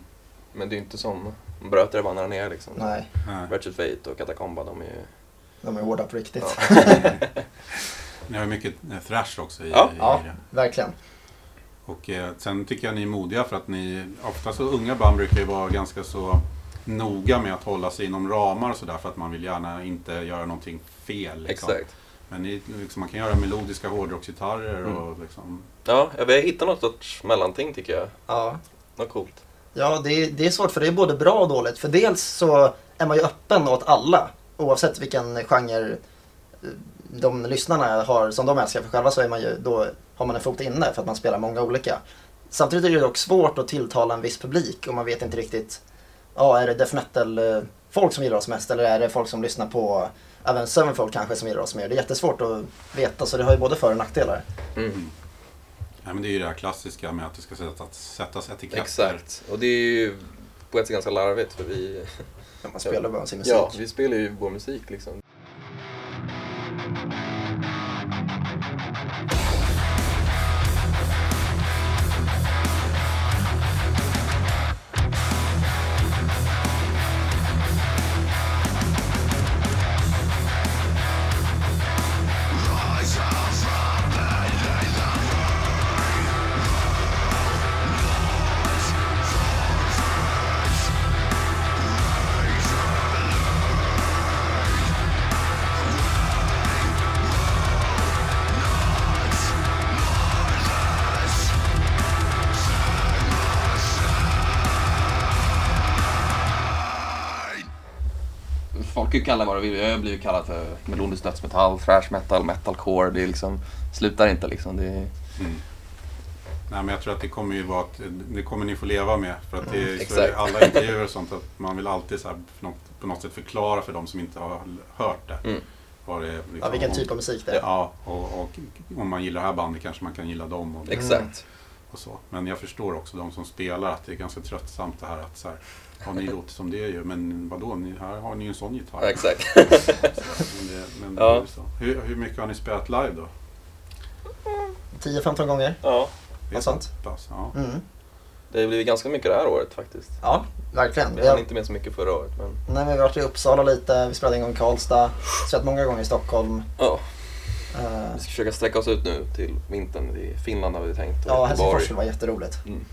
Men det är ju inte som bröt vannar ner liksom. Nej, Nej. Fate och Katakomba, de är ju... de är hårda på riktigt. Ja. Ni har ju mycket eh, thrash också i, Ja. i Ja, verkligen. Och eh, sen tycker jag ni är modiga för att ni, ofta så unga band brukar ju vara ganska så noga med att hålla sig inom ramar och sådär för att man vill gärna inte göra någonting fel. Liksom. Exakt. Men ni, liksom, man kan göra melodiska hårdrocksgitarrer Mm. och liksom... Ja, vi har hittat något sorts mellanting tycker jag. Ja, Något coolt. ja det, är, det är svårt för det är både bra och dåligt. För dels så är man ju öppen åt alla. Oavsett vilken genre eh, de lyssnarna har som de älskar. För själva så är man ju, då har man en fot inne för att man spelar många olika. Samtidigt är det dock svårt att tilltala en viss publik och man vet inte riktigt. Ja, är det death metal eh, folk som gillar oss mest eller är det folk som lyssnar på även Sevenfold kanske som gillar oss mer? Det är jättesvårt att veta så det har ju både för och nackdelar. Mm. Ja, men det är ju det här klassiska med att det ska sättas, sättas etiketter. Exakt. Och det är ju på ett sätt ganska larvigt för vi... Ja, Man spelar bara sin musik. Ja, vi spelar ju vår musik liksom. Ju kalla vad de vill. Jag har blivit kallad för melodisk dödsmetall, thrash metal, metalcore. Det liksom, slutar inte liksom. Det Mm. Nej, men jag tror att det kommer ju vara att, det kommer ni få leva med. För att det är så är alla intervjuer och sånt att man vill alltid så här, på, något, på något sätt förklara för de som inte har hört det. Mm. Vad det är, liksom, Ja, vilken typ av musik det är. Ja, och, och om man gillar det här bandet kanske man kan gilla dem. Och, exakt. och så. Men jag förstår också de som spelar att det är ganska tröttsamt det här att så här, ja, ni låter som det ju, men vadå, ni, här har ni ju en sån gitarr. Ja, exakt. Men det, men det Ja. så. Hur, hur mycket har ni spelat live då? 10-15 gånger. ja, Något sånt. så pass? Ja. Mm. det har blivit ganska mycket det här året faktiskt. Ja, verkligen. Vi hann har, inte med så mycket förra året men nej, men vi har varit i Uppsala lite, vi spelade en gång i Karlstad, spelat många gånger i Stockholm. ja, Eh, vi ska försöka sträcka oss ut nu till vintern. I Finland har vi tänkt. ja. Helsingfors skulle vara jätteroligt. Mm.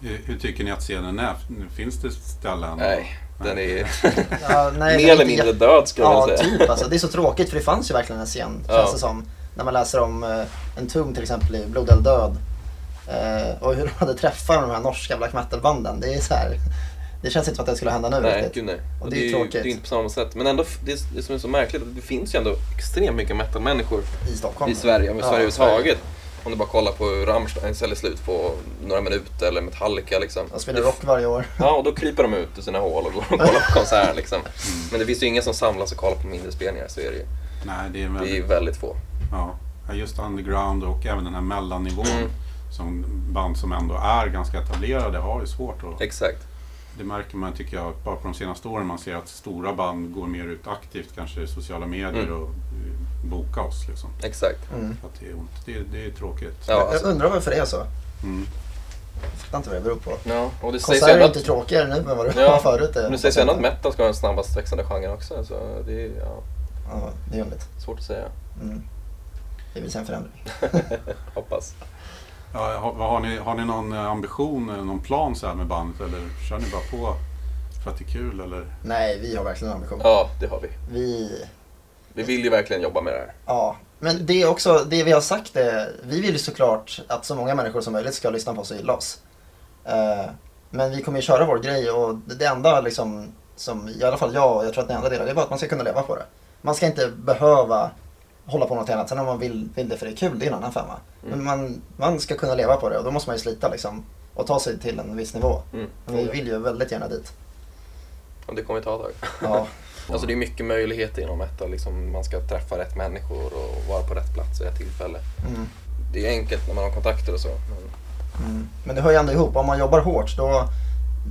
Hur, hur tycker ni att scenen är? Finns det ställen? Nej, den är Ja, nej, mer eller inte mindre död skulle jag Ja, vilja säga. typ alltså. Det är så tråkigt för det fanns ju verkligen en scen, Ja. känns det som. När man läser om eh, en tum till exempel i Blodeld död. Eh, och hur de hade träffat de här norska black metal-banden. Det är så här. Det känns inte som att det skulle hända nu Nej, riktigt. gud nej. Och Och det det, är ju tråkigt. det är inte på samma sätt. Men ändå, det, är- det som är så märkligt, att det finns ju ändå extremt mycket metal-människor I Stockholm. i Sverige, om i Ja, Sverige Sverige. överhuvudtaget. Om du bara kollar på hur Rammstein säljer slut på några minuter eller Metallica liksom. De spelar rock varje år. Ja, och då kryper de ut ur sina hål och går och kollar på konsert liksom. Men det finns ju ingen som samlas och kollar på mindre spelningar, så är det ju. Nej, det är Det är ju väldigt, väldigt få. ja, just underground och även den här mellannivån. Mm. Som band som ändå är ganska etablerade har ju svårt att Exakt. Det märker man tycker jag bara på de senaste åren. Man ser att stora band går mer ut aktivt, kanske i sociala medier Mm. och boka oss. Liksom. Exakt. Mm. För att det är ont. Det, det är tråkigt. Ja, Jag alltså. undrar varför det är så. Mm. Jag fattar inte vad det beror på. ja och det Konserter är ändå inte att, tråkigare nu än vad det Ja, var förut. det sägs ju ändå att metal ska vara den snabbast växande genren också. Så det är ja, Ja, det är underligt. svårt att säga. Mm. Det vill säga en förändring. Hoppas. Ja, har, har, ni, har ni någon eh, ambition eller någon plan så här med bandet? Eller kör ni bara på för att det är kul? Eller? Nej, vi har verkligen en ambition. Ja, det har vi. Vi, Vi vill ju verkligen jobba med det här. ja, Men det är också, det vi har sagt är, vi vill ju såklart att så många människor som möjligt ska lyssna på oss och gilla oss. Eh, men vi kommer ju köra vår grej och det enda liksom, som i alla fall jag och jag tror att ni andra delar, det är bara att man ska kunna leva på det. Man ska inte behöva hålla på något annat. Sen om man vill, vill det för det är kul, det är en annan femma. Men man, man ska kunna leva på det och då måste man ju slita liksom och ta sig till en viss nivå. Mm. Men vi vill ju väldigt gärna dit. Och det kommer ta ett tag. Ja, Alltså det är mycket möjligheter inom metal. Liksom man ska träffa rätt människor och vara på rätt plats vid rätt tillfälle. mm. Det är enkelt när man har kontakter och så. Men Mm. Men det hör ju ändå ihop. Om man jobbar hårt då,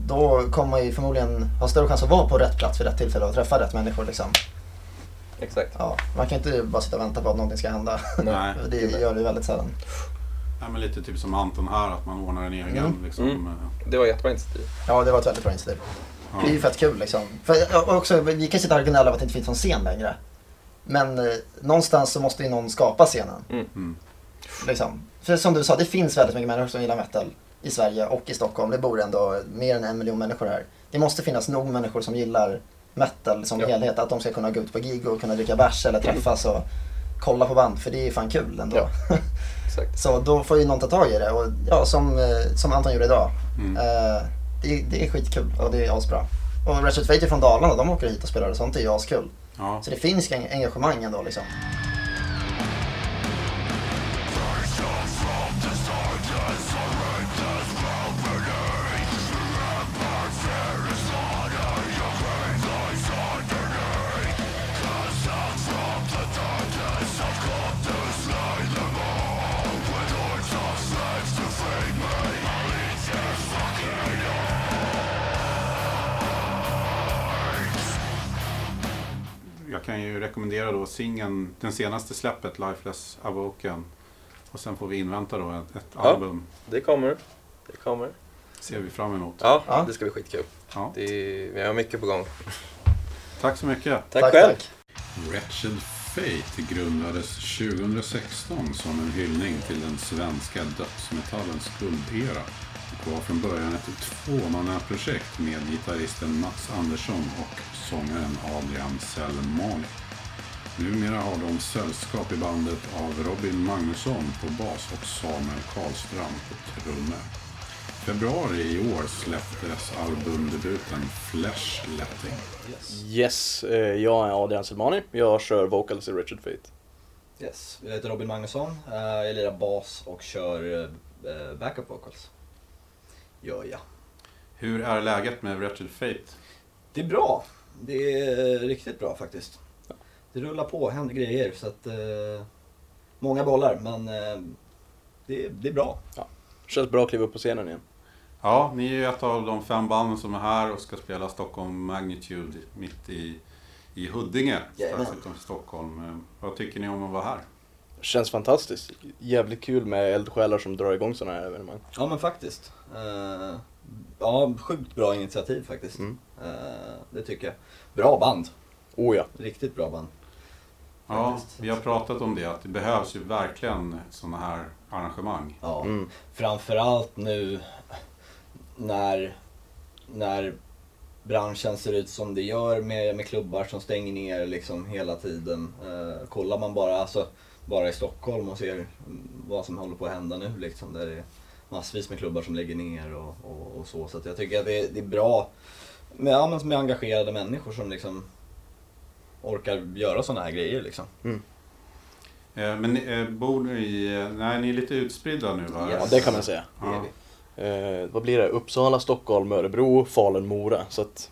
då kommer man ju förmodligen ha större chans att vara på rätt plats vid rätt tillfälle och träffa rätt människor. Liksom. exakt. Ja, man kan inte bara sitta och vänta på att någonting ska hända. Nej. det gör det ju väldigt sällan. Ja, men lite typ som Anton här, att man ordnar en egen. Mm. Liksom, Mm. eh, Det var jättebra initiativ. Ja, det var ett väldigt bra initiativ. Ja. Det är ju fett kul liksom. För, också, vi kan sitta här och gnälla att det inte finns någon scen längre. Men eh, någonstans så måste ju någon skapa scenen. Mm. Liksom. För som du sa, det finns väldigt mycket människor som gillar metal i Sverige och i Stockholm. Det bor ändå mer än en miljon människor här. Det måste finnas nog människor som gillar metal som Ja. helhet. Att de ska kunna gå ut på gig och kunna dricka bärs eller träffas och kolla på band. För det är fan kul ändå. Ja. Exakt. så då får ju någon ta tag i det. Och ja, som, eh, som Anton gjorde idag. Mm. Eh, det, det är skitkul och det är asbra. Och Ratchet Fate är från Dalarna, de åker hit och spelar och sånt är ju askul. Ja. Så det finns en- engagemang ändå liksom. Kan ju rekommendera då singeln, den senaste släppet, Lifeless Awoken. Och sen får vi invänta då ett, ett Ja. album. Det kommer. Det kommer. Ser vi fram emot. Ja, Ja. det ska bli skitkul. Ja. Det är, vi har mycket på gång. Tack så mycket. Tack, själv. Wretched Fate grundades 2016 som en hyllning till den svenska dödsmetallens guldera och var från början ett tvåmannaprojekt med gitarristen Mats Andersson och sångaren Adrian Selmani. Numera har de sällskap i bandet av Robin Magnusson på bas och Samuel Karlström på trummor. Februari i år släpptes albumdebuten Flesh Letting. Yes, eh, jag är Adrian Selmani. Jag kör vocals i Richard Fate. Yes, jag heter Robin Magnusson. Eh, Jag lirar bas och kör eh, backup vocals. Gör jag. Hur är läget med Wretched Fate? Det är bra. Det är riktigt bra faktiskt. Det rullar på, händer grejer. Så att, eh, många bollar, men eh, det, det är bra. Känns bra att kliva upp på scenen igen. Ja, ni är ju ett av de fem banden som är här och ska spela Stockholm Magnitude mitt i, i Huddinge, strax utanför Stockholm. Eh, Vad tycker ni om att vara här? Känns fantastiskt. Jävligt kul med eldsjälar som drar igång sådana här evenemang. Ja men faktiskt. Eh, ja, sjukt bra initiativ faktiskt. Mm. Eh, det tycker jag. Bra band. Oh ja. Riktigt bra band. Ja, Faktiskt. vi har pratat om det, att det behövs ju verkligen sådana här arrangemang. Ja. Mm. Framförallt nu när, när branschen ser ut som det gör med, med klubbar som stänger ner liksom hela tiden. Eh, kollar man bara, alltså, bara i Stockholm och ser vad som håller på att hända nu liksom, där det är massvis med klubbar som lägger ner och, och, och så. Så att jag tycker att det, är- det är bra med, ja, men med engagerade människor som liksom orkar göra sådana här grejer liksom. Eh, Men eh, bor ni i... Nej, ni är lite utspridda nu va? Ja, det kan man säga. Det är Ja. Eh, vad blir det? Uppsala, Stockholm, Örebro, Falun, Mora. Så att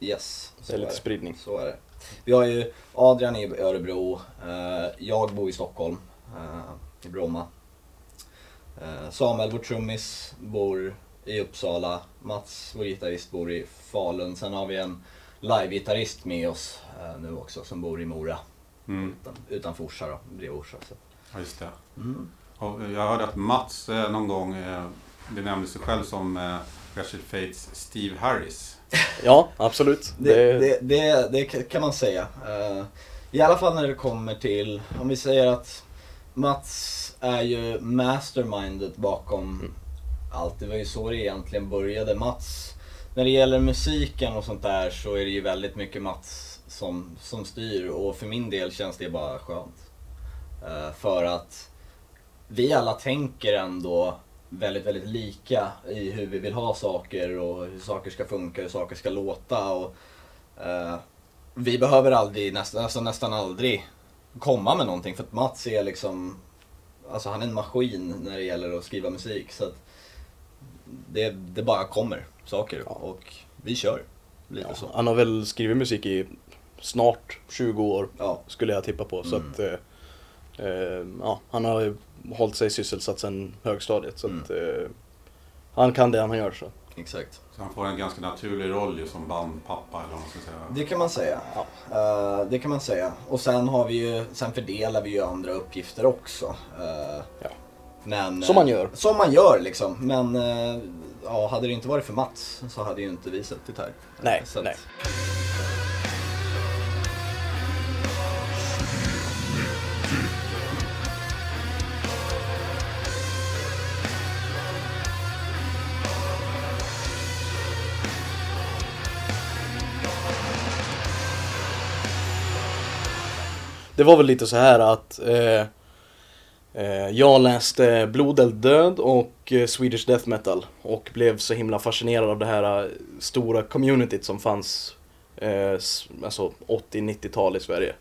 Yes, det är lite det. spridning. Så är det. Vi har ju Adrian i Örebro, eh, jag bor i Stockholm, eh, i Bromma. Eh, Samuel, vår trummis, bor i Uppsala. Mats, vår gitarrist, bor i Falun. Sen har vi en live-gitarrist med oss eh, nu också som bor i Mora. Mm, Utan, utanför Orsa då, bredvid Orsa. Så. ja, just det. Mm. Och jag hörde att Mats eh, någon gång eh, benämnde sig själv som eh, Wretched Fates Steve Harris. Ja, absolut. Det, det, det, det kan man säga. Eh, I alla fall när det kommer till, om vi säger att Mats är ju mastermindet bakom allt. Det var ju så det egentligen började. Mats, när det gäller musiken och sånt där så är det ju väldigt mycket Mats som, som styr och för min del känns det bara skönt. Uh, för att vi alla tänker ändå väldigt, väldigt lika i hur vi vill ha saker och hur saker ska funka, hur saker ska låta. Och, uh, vi behöver aldrig, nästan, alltså nästan aldrig komma med någonting för att Mats är liksom, alltså han är en maskin när det gäller att skriva musik. Så att det, det bara kommer saker och vi kör. Lite Ja, så. han har väl skrivit musik i snart 20 år Ja. skulle jag tippa på. Så Mm. att, eh, eh, ja, han har ju hållit sig sysselsatt sedan högstadiet. Så att, eh, han kan det han gör. Så. Exakt. Så han får en ganska naturlig roll ju som bandpappa eller vad man ska säga. Det kan man säga. Eh, det kan man säga. Och sen har vi ju, sen fördelar vi ju andra uppgifter också. Eh, Ja. men, Som man gör. Som man gör liksom. Men eh, ja, hade det inte varit för Mats så hade ju inte vi suttit här. Nej, Så att- Det var väl lite så här att eh, eh, jag läste Blodeld död och eh, Swedish Death Metal och blev så himla fascinerad av det här eh, stora communityt som fanns eh, alltså 80-90-tal i Sverige.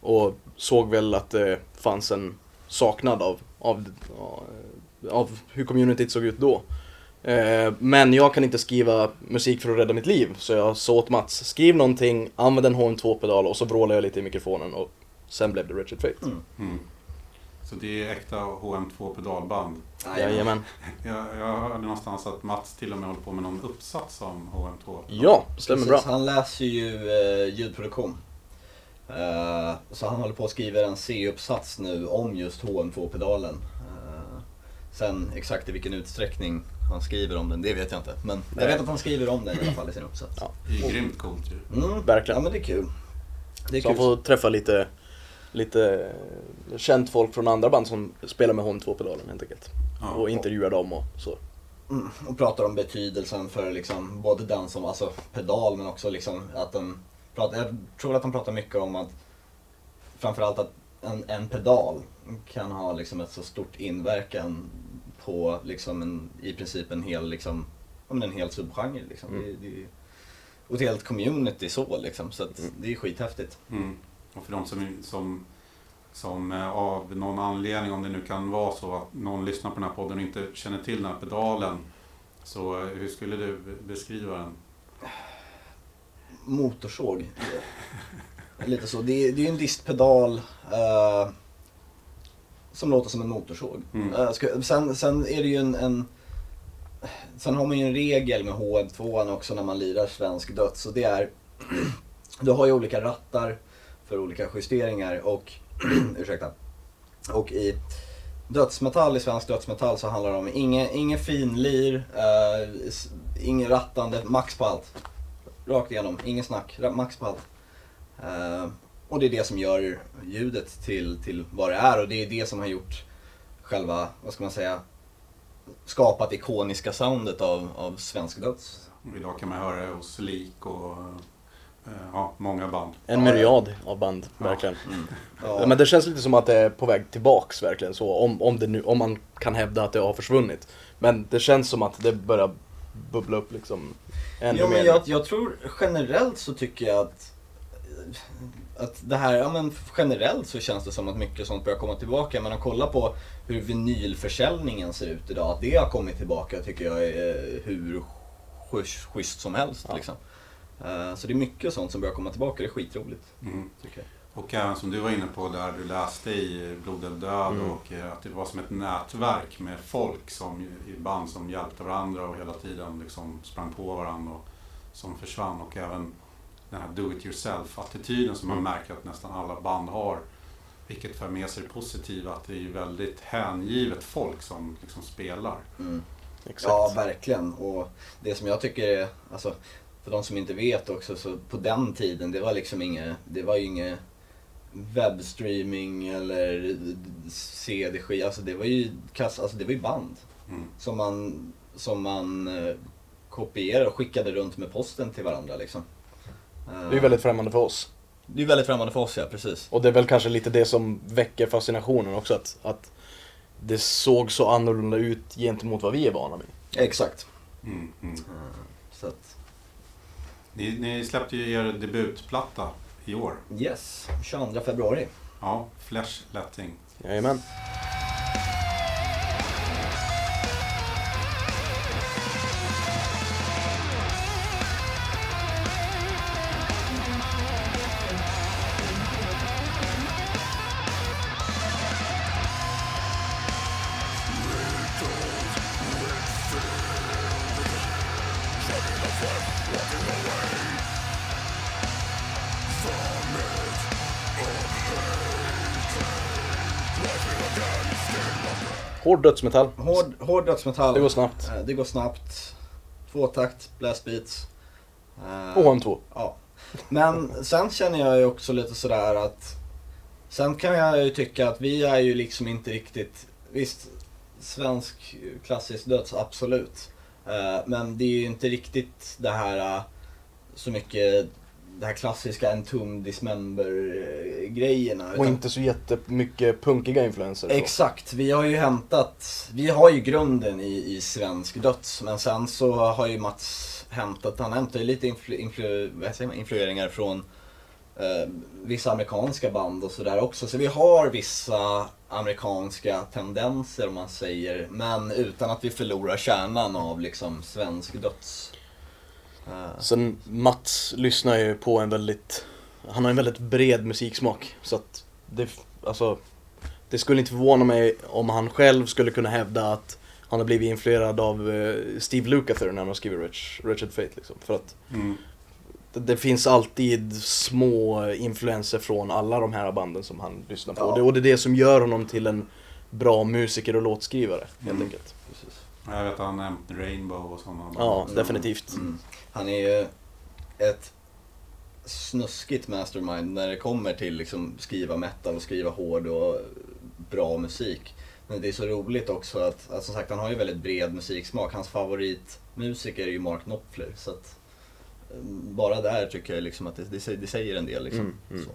Och såg väl att det fanns en saknad av, av, eh, av hur communityt såg ut då. Men jag kan inte skriva musik för att rädda mitt liv, så jag sa åt Mats, skriv någonting, använd en HM2-pedal och så vrålade jag lite i mikrofonen och sen blev det Wretched Fate. Mm. Så det är äkta HM2 pedalband. Jajamän. Jag, jag hörde någonstans att Mats till och med håller på med någon uppsats om HM2. Ja, stämmer bra. Precis, han läser ju eh, ljudproduktion. Eh, så han håller på att skriva en C-uppsats nu om just HM2-pedalen. Eh, sen exakt i vilken utsträckning han skriver om den, det vet jag inte. Men jag Nej. vet att han skriver om den i alla fall i sin uppsats. Ja. Det är grymt coolt ju. Mm, Verkligen. Ja men det är kul. Det är Så han kul. får träffa lite, lite känt folk från andra band som spelar med HM2-pedalen helt enkelt. Ja. Och intervjua dem och så. Mm, och pratar om betydelsen för liksom, både den som alltså pedal men också liksom att den pratar, jag tror att de pratar mycket om att framförallt att en, en pedal kan ha liksom ett så stort inverkan på liksom en, i princip en hel liksom, ja, men en hel subgenre liksom. Mm. Det, det, och ett helt community så liksom så att det är skithäftigt. Mm. Och för de som, som, som eh, av någon anledning, om det nu kan vara så att någon lyssnar på den här podden och inte känner till den här pedalen. Så eh, hur skulle du be- beskriva den? motorsåg. Lite så. Det är, det är ju en distpedal eh, som låter som en motorsåg. Mm. Eh, sen, sen är det ju en, en Sen har man ju en regel med HM2 också när man lirar svensk döds och det är Du har ju olika rattar för olika justeringar och ursäkta. Och i dödsmetall, i svensk dödsmetall så handlar det om inget, ingen finlir, eh, ingen inget rattande, max på allt. Rakt igenom, ingen snack, max på allt. Eh, och det är det som gör ljudet till, till vad det är och det är det som har gjort själva, vad ska man säga, skapat ikoniska soundet av, av svensk döds. Idag kan man höra det hos Lik och ja, många band. En myriad av band, verkligen. Ja. Men det känns lite som att det är på väg tillbaks verkligen så, om, om, det nu, om man kan hävda att det har försvunnit. Men det känns som att det börjar bubbla upp liksom ännu Jo, men mer. jag, jag tror generellt så tycker jag att att det här, ja men generellt så känns det som att mycket sånt börjar komma tillbaka. Men att kolla på hur vinylförsäljningen ser ut idag, att det har kommit tillbaka tycker jag är hur schysst, schysst som helst. Ja. Liksom. Eh, Så det är mycket sånt som börjar komma tillbaka, det är skitroligt. Mm. Tycker jag. Och även som du var inne på där du läste i Blod eller död Mm. och eh, att det var som ett nätverk med folk som, i band som hjälpte varandra och hela tiden liksom sprang på varandra och som försvann. Och även den här do it yourself-attityden som man Mm. märker att nästan alla band har. Vilket för med sig det positiva att det är väldigt hängivet folk som liksom spelar. Mm. Exakt. Ja, verkligen. Och det som jag tycker är, alltså, för de som inte vet också, så på den tiden, det var liksom inget, det var ju inget webbstreaming eller CD-skiva, alltså det var ju kass, alltså det var ju band. Mm. Som man, som man eh, kopierade och skickade runt med posten till varandra liksom. Det är ju väldigt främmande för oss. Det är väldigt främmande för oss ja, precis. Och det är väl kanske lite det som väcker fascinationen också, att, att det såg så annorlunda ut gentemot vad vi är vana vid. Exakt. Mm, mm. Så att, Ni, ni släppte ju er debutplatta i år. yes, 22 februari. Ja, Flesh Letting. Jajamän. Hård dödsmetall. Hård, hård dödsmetall. Det går snabbt. Eh, Det går snabbt. Tvåtakt, blastbeats. Eh, Och en två. Ja. Men sen känner jag ju också lite sådär att Sen kan jag ju tycka att vi är ju liksom inte riktigt Visst, svensk klassisk döds, absolut. Eh, Men det är ju inte riktigt det här så mycket det här klassiska Entomb Dismember-grejerna. Och inte så jättemycket punkiga influenser. Exakt, vi har ju hämtat, vi har ju grunden i, i svensk döds men sen så har ju Mats hämtat, han hämtar ju lite influ, influ, man, influeringar från eh, vissa amerikanska band och sådär också. Så vi har vissa amerikanska tendenser om man säger, men utan att vi förlorar kärnan av liksom svensk döds. Eh, Sen Mats lyssnar ju på en väldigt, han har en väldigt bred musiksmak. Så att det, alltså, det skulle inte förvåna mig om han själv skulle kunna hävda att han har blivit influerad av eh, Steve Lukather när han har skrivit Wretch, Wretched Fate. Liksom. För att Mm. det, det finns alltid små influenser från alla de här banden som han lyssnar på. Ja. Och, det, och det är det som gör honom till en bra musiker och låtskrivare, helt Mm. enkelt. precis. Jag vet att han nämnt Rainbow och sådana. Ja, definitivt. Mm. Han är ju ett snuskigt mastermind när det kommer till liksom skriva metal och skriva hård och bra musik. Men det är så roligt också att, att som sagt han har ju väldigt bred musiksmak. Hans favoritmusiker är ju Mark Knopfler. Så att, eh, bara där tycker jag liksom att det, det, säger- det säger en del. Liksom. Mm, mm. Så.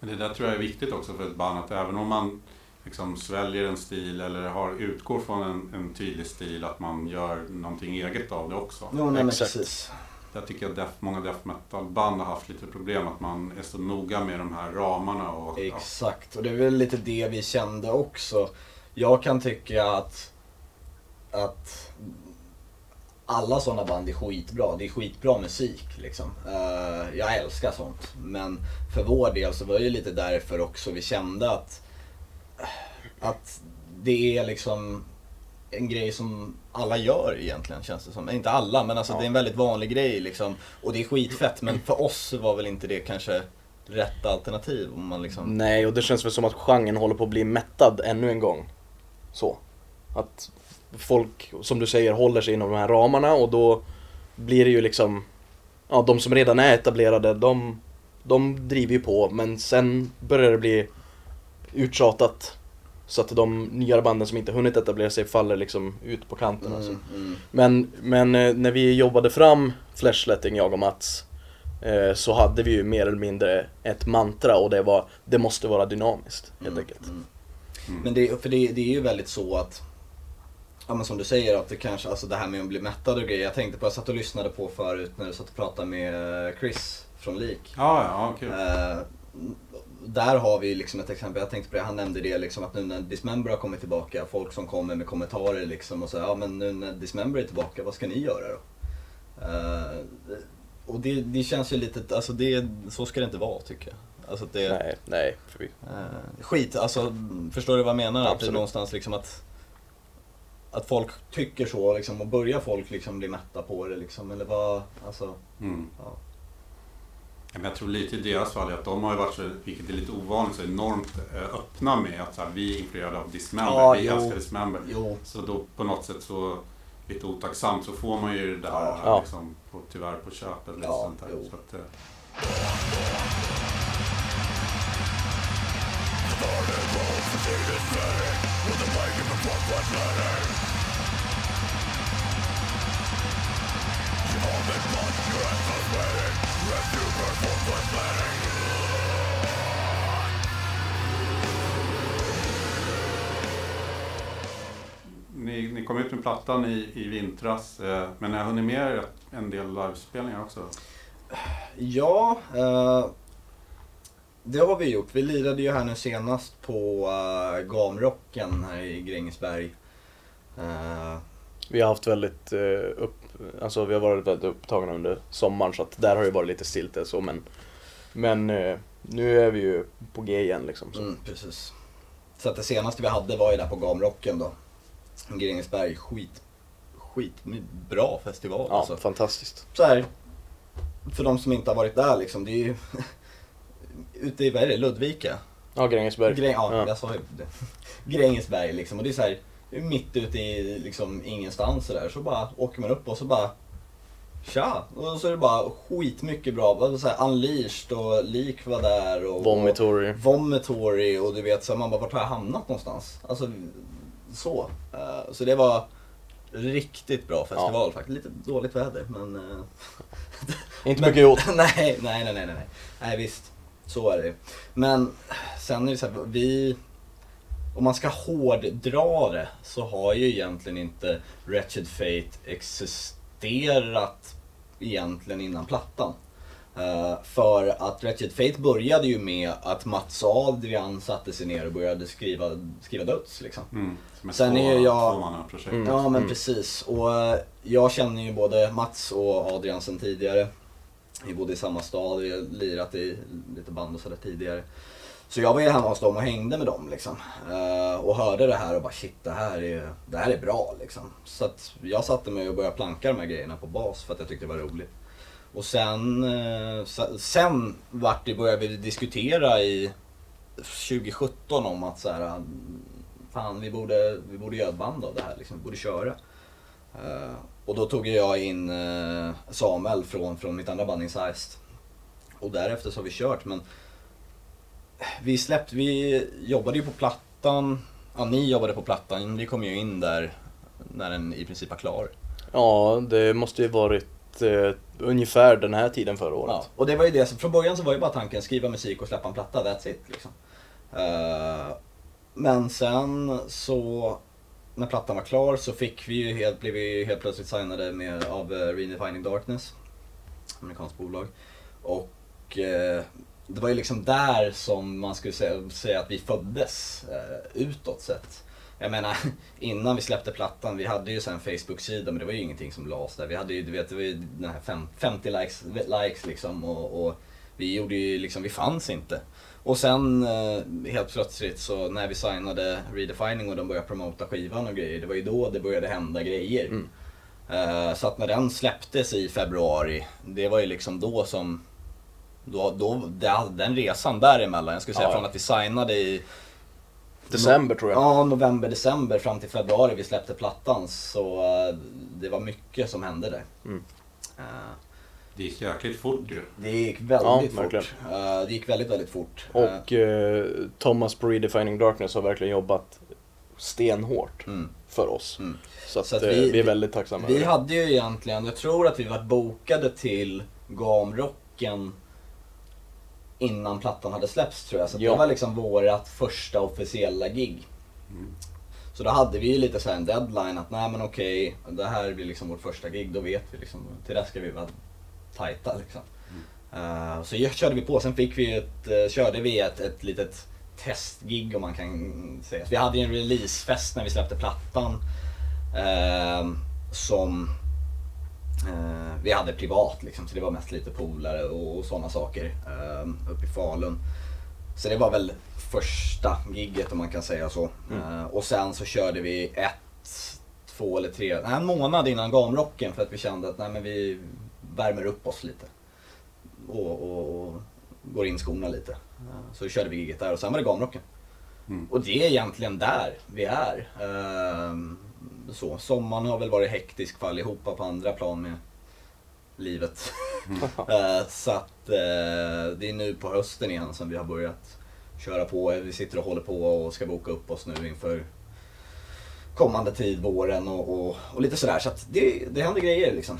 Men det där tror jag är viktigt också för ett band att även om man liksom sväljer en stil eller har, utgår från en, en tydlig stil att man gör någonting eget av det också. Jo, nej, Exakt. precis. Där tycker jag def, många death metal-band har haft lite problem att man är så noga med de här ramarna och ja, Exakt, och det är väl lite det vi kände också. Jag kan tycka att, att alla sådana band är skitbra. Det är skitbra musik liksom. Eh, jag älskar sånt. Men för vår del så var det ju lite därför också vi kände att, att det är liksom en grej som alla gör egentligen känns det som. Inte alla, men alltså Ja. det är en väldigt vanlig grej liksom. Och det är skitfett, men för oss var väl inte det kanske rätt alternativ om man liksom... Nej, och det känns väl som att genren håller på att bli mättad ännu en gång. Så. Att folk, som du säger, håller sig inom de här ramarna och då blir det ju liksom... Ja, de som redan är etablerade, de, de driver ju på, men sen börjar det bli uttjatat. Så att de nyare banden som inte hunnit etablera sig faller liksom ut på kanten. Alltså. Mm, mm. Men, men eh, när vi jobbade fram Flashletting, jag och Mats, eh, så hade vi ju mer eller mindre ett mantra och det var det måste vara dynamiskt helt Mm, enkelt. mm. Mm. Men det, för det, det är ju väldigt så att, ja men som du säger att det kanske, alltså det här med att bli mättad och grejer. Jag tänkte på, jag satt och lyssnade på förut när du satt och pratade med Chris från Lik. Ja, ja, kul. Eh, där har vi liksom ett exempel, jag tänkte på det, han nämnde det liksom att nu när Dismember har kommit tillbaka, folk som kommer med kommentarer liksom och säger ja men nu när Dismember är tillbaka, vad ska ni göra då? Eh, och det, det känns ju lite, alltså det, så ska det inte vara tycker jag. Alltså det, Nej, nej. För vi, Eh, skit, alltså förstår du vad jag menar? Att det är Absolut. någonstans liksom att att folk tycker så liksom och börjar folk liksom bli mätta på det liksom eller vad, alltså Mm. ja. Jag tror lite i deras fall är att de har ju varit, så, vilket är lite ovanligt, så enormt eh, öppna med att så här, vi är influerade av Dismember, Ja, vi jo. älskar Dismember. Jo. Så då på något sätt så, lite otacksamt, så får man ju det där Ja. liksom, på, tyvärr på köpet. Lite Ja, sånt jo. Så att, eh, ni, ni kom ut med plattan i, i vintras, eh, men ni har hunnit med en del livespelningar också? Ja, eh, det har vi gjort. Vi lirade ju här nu senast på eh, Gamrocken här i Grängesberg. Eh, vi har haft väldigt eh, upp alltså vi har varit väldigt upptagna under sommaren så att där har det varit lite stilt så men Men eh, nu är vi ju på G igen liksom. Så. mm, precis. Så att det senaste vi hade var ju där på Gamrocken då. Grängesberg, skit, skit bra festival Ja, alltså. fantastiskt. så här, för de som inte har varit där liksom, det är ju ute i, vad är det, Ludvika? Ja, Grängesberg. Gräng, ja, Ja. jag sa ju det. Grängesberg liksom, och det är så här, mitt ute i liksom ingenstans så där. Så bara åker man upp och så bara Tja! Och så är det bara skitmycket bra, så här, Unleashed och Lik var där och Vomitory. och Vomitory och du vet så man bara vart har jag hamnat någonstans? Alltså så. Eh, så det var riktigt bra festival faktiskt. Lite dåligt väder men eh, Inte mycket gjort. nej, nej, nej, nej, nej. Nej visst, så är det Men sen är det så här, vi... Om man ska hårddra det så har ju egentligen inte Wretched Fate existerat egentligen innan plattan. Eh, för att Wretched Fate började ju med att Mats Adrian satte sig ner och började skriva, skriva döds liksom. Mm, som ett Sen två, är jag-. Mm. Ja men Mm. precis. Och eh, jag känner ju både Mats och Adrian sen tidigare. Vi bodde i samma stad, vi har lirat i lite band och sådär tidigare. Så jag var ju hemma hos dem och hängde med dem liksom. Eh, och hörde det här och bara shit det här är, det här är bra liksom. Så att jag satte mig och började planka de här grejerna på bas för att jag tyckte det var roligt. Och sen, eh, sen vart det började vi diskutera i 2017 om att så här, fan vi borde, vi borde göra ett band av det här liksom, vi borde köra. Eh, och då tog jag in eh, Samuel från, från mitt andra band Incised. Och därefter så har vi kört men vi släppte, vi jobbade ju på plattan, ja ni jobbade på plattan, vi kom ju in där när den i princip var klar. Ja, det måste ju varit eh, ungefär den här tiden förra året. Ja, och det var ju det, från början så var ju bara tanken skriva musik och släppa en platta, that's it liksom. Eh, men sen så, när plattan var klar så fick vi ju helt, blev vi helt plötsligt signade med, av uh, Redefining Darkness, amerikanskt bolag. Och eh, det var ju liksom där som man skulle säga, säga att vi föddes uh, utåt sett. Jag menar, innan vi släppte plattan, vi hade ju sen en Facebook-sida men det var ju ingenting som lades där. Vi hade ju, du vet, det var ju den här fem, 50 likes, likes liksom och, och vi gjorde ju liksom, vi fanns inte. Och sen eh, helt plötsligt så när vi signade Redefining och de började promota skivan och grejer, det var ju då det började hända grejer. Mm. Eh, så att när den släpptes i februari, det var ju liksom då som då, då, det, den resan däremellan, jag skulle säga Ja, från att vi signade i December tror jag. Ja, november, december fram till februari vi släppte plattan. Så eh, det var mycket som hände där. Mm. Eh, Det gick jäkligt fort ju. det gick väldigt Ja, fort. Eh, det gick väldigt, väldigt fort. Och eh, Thomas på Redefining Darkness har verkligen jobbat stenhårt mm, för oss. mm. Så att, Så att vi- vi, är väldigt tacksamma. Vi hade ju egentligen, jag tror att vi var bokade till Gamrocken innan plattan hade släppts tror jag. Så Ja. det var liksom vårat första officiella gig. Mm. Så då hade vi ju lite så här en deadline att nej men okej, det här blir liksom vårt första gig, då vet vi liksom, till det ska vi vara tajta liksom. Eh, så jag körde vi på, sen fick vi ett, eh, körde vi ett, ett litet testgig om man kan säga. Så vi hade ju en releasefest när vi släppte plattan. eh, som eh, vi hade privat liksom, så det var mest lite polare och, och sådana saker eh, uppe i Falun. Så det var väl första gigget om man kan säga så. Eh, och sen så körde vi ett, två eller tre, nej, en månad innan Gamrocken för att vi kände att nej, men vi värmer upp oss lite. Och, och, och går in skorna lite. Eh, Så körde vi giget där och sen var det Gamrocken. Mm. Och det är egentligen där vi är. Så. Sommaren har väl varit hektisk för allihopa på andra plan med livet. Eh, så att eh, det är nu på hösten igen som vi har börjat köra på. Vi sitter och håller på och ska boka upp oss nu inför kommande tid, våren och, och, och lite sådär. Så att det, det händer grejer liksom.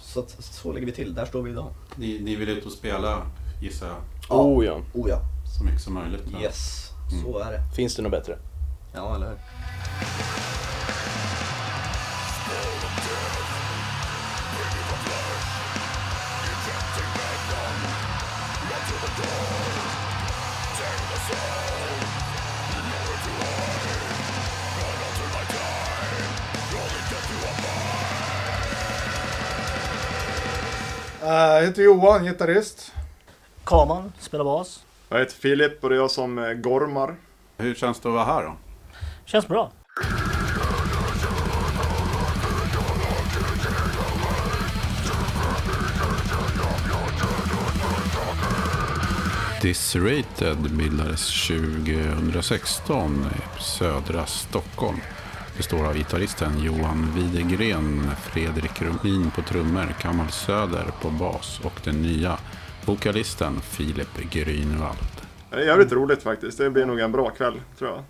Så att, så ligger vi till. Där står vi idag. Ni, ni vill ut och spela, gissar jag, Oh ja. Oh ja. så mycket som möjligt. va? Yes. Så är det. Finns det något bättre? Ja, eller hur? Jag heter Johan, gitarrist. Kaman, spelar bas. Jag heter Filip och det är jag som eh, gormar. Hur känns det att vara här då? Känns bra. Disrated bildades 2016 i södra Stockholm. Består av gitarristen Johan Widegren, Fredrik Rumin på trummor, Kamal Söder på bas och den nya vokalisten Filip Grünwald. Det är jävligt roligt faktiskt. Det blir nog en bra kväll, tror jag.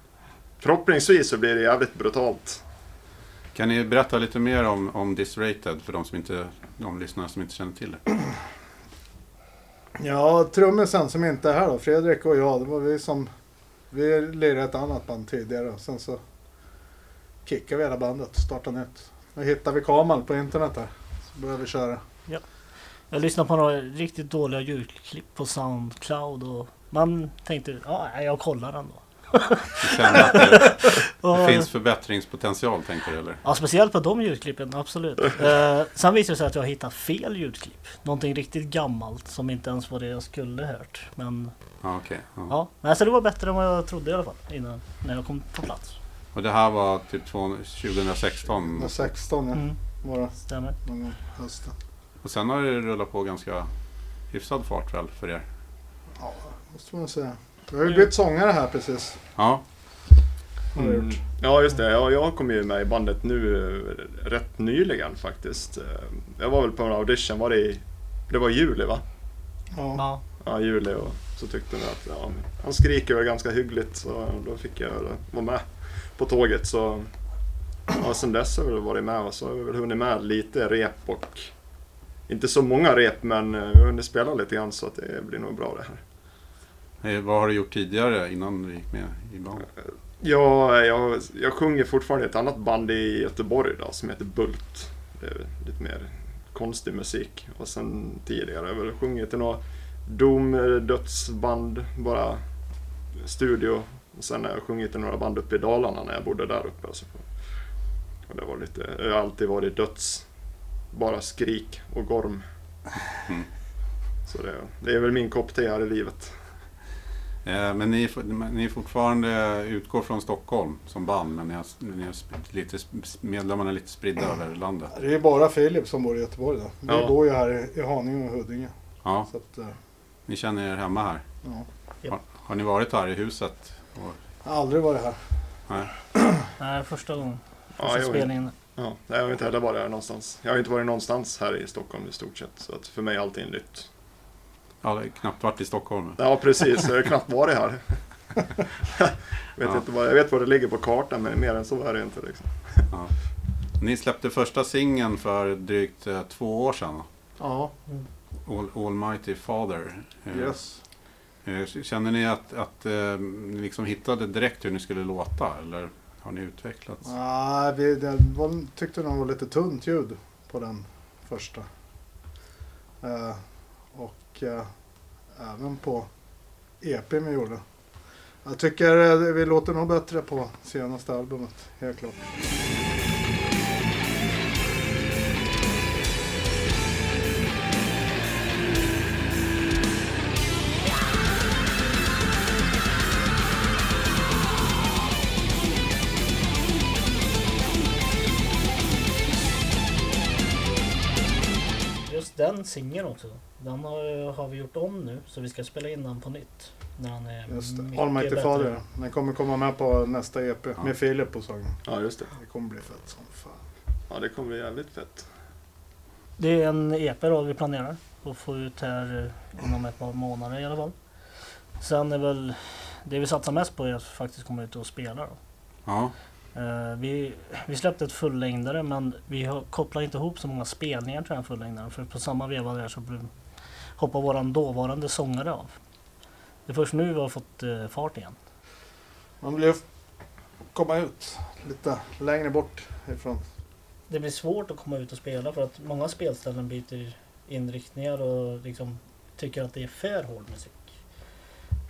Förhoppningsvis så blir det jävligt brutalt. Kan ni berätta lite mer om, om Disrated för de, som inte, de lyssnare som inte känner till det? Ja, trummisen som inte är här då, Fredrik och jag, det var vi som... Vi lirade ett annat band tidigare och sen så kickade vi hela bandet och startade nytt. Nu hittade vi Kamal på internet här. Så började vi köra. Jag lyssnade på några riktigt dåliga ljudklipp på Soundcloud och man tänkte ja, jag kollar ändå. Du känner att det, det finns förbättringspotential, tänker du eller? Ja, speciellt på de ljudklippen, absolut. Eh, sen visade det sig att jag hittat fel ljudklipp. Någonting riktigt gammalt som inte ens var det jag skulle hört. Men Ja, okej. ja. ja, men alltså det var bättre än vad jag trodde i alla fall innan när jag kom på plats. Och det här var typ två- 2016 Med 16 ja. Mm. Det. Stämmer. Någon gång hösten. och sen har det rullat på ganska hyfsad fart väl för er? Ja, måste man säga. Vi har ju bytt sångare här precis. Ja, Mm. Ja, just det. Ja, jag kom ju med i bandet nu eh, rätt nyligen faktiskt. Eh, Jag var väl på en audition, var det i... Det var i juli va? Ja. Ja. Ja, juli och så tyckte de att ja, han skriker väl ganska hyggligt så då fick jag vara med på tåget. Så ja, sen dess har jag varit med och så har jag väl hunnit med lite rep och inte så många rep men eh, vi har hunnit spela lite grann så att det blir nog bra det här. Eh, vad har du gjort tidigare innan du gick med i bandet? Ja, jag, jag sjunger fortfarande i ett annat band i Göteborg då, som heter Bult. Det är lite mer konstig musik. Och sen tidigare har jag väl sjungit i några Doom-dödsband, bara studio. Och sen har jag sjungit i några band uppe i Dalarna när jag bodde där uppe. Alltså. Och det var lite, jag har alltid varit döds, bara skrik och gorm. Mm. Så det, det är väl min kopp te här i livet. Eh, Men ni, ni är fortfarande utgår från Stockholm som band men ni har, ni har lite, medlemmarna är lite spridda över landet. Det är bara Filip som bor i Göteborg då. Vi Ja. bor ju här i, i Haninge och Huddinge. Ja, Så att, eh, ni känner er hemma här. ja. Har, har ni varit här i huset? Jag har aldrig varit här. nej. Nej, första gången. Ja, Första jag, spelningen. Ja, nej, jag har inte heller varit här någonstans. Jag har inte varit någonstans här i Stockholm i stort sett. Så att för mig är allting nytt. Jag har knappt varit i Stockholm. Ja, precis. Jag har knappt varit här. vet Ja. inte vad, jag vet vad det ligger på kartan, men mer än så är det inte. Liksom. Ja. Ni släppte första singeln för drygt eh, två år sedan. Ja, All, Almighty Father. Eh, yes. Eh, känner ni att, att eh, ni liksom hittade direkt hur ni skulle låta? Eller har ni utvecklats? Nej, vi det var, tyckte nog det var lite tunt ljud på den första. Eh, och eh, även på EPn vi gjorde. Jag tycker eh, vi låter nog bättre på senaste albumet, helt klart. Den singeln också. Den har, har vi gjort om nu så vi ska spela in den på nytt. När han är Just det. mycket Almighty bättre. Father. Den kommer komma med på nästa EP Ja. med Filip på sången. Ja, just det. Det kommer bli fett som fan. Ja, det kommer bli jävligt fett. Det är en EP då vi planerar att få ut här eh, inom ett par månader i alla fall. Sen är väl det vi satsar mest på är att faktiskt komma ut och spela då. Ja, vi, vi släppte ett fullängdare men vi har, kopplar inte ihop så många spelningar till den fullängdaren för på samma veva där så hoppar våran dåvarande sångare av. Det är först nu vi har fått eh, fart igen. Man vill ju komma ut lite längre bort ifrån. Det blir svårt att komma ut och spela för att många spelställen byter inriktningar och liksom tycker att det är för hård musik.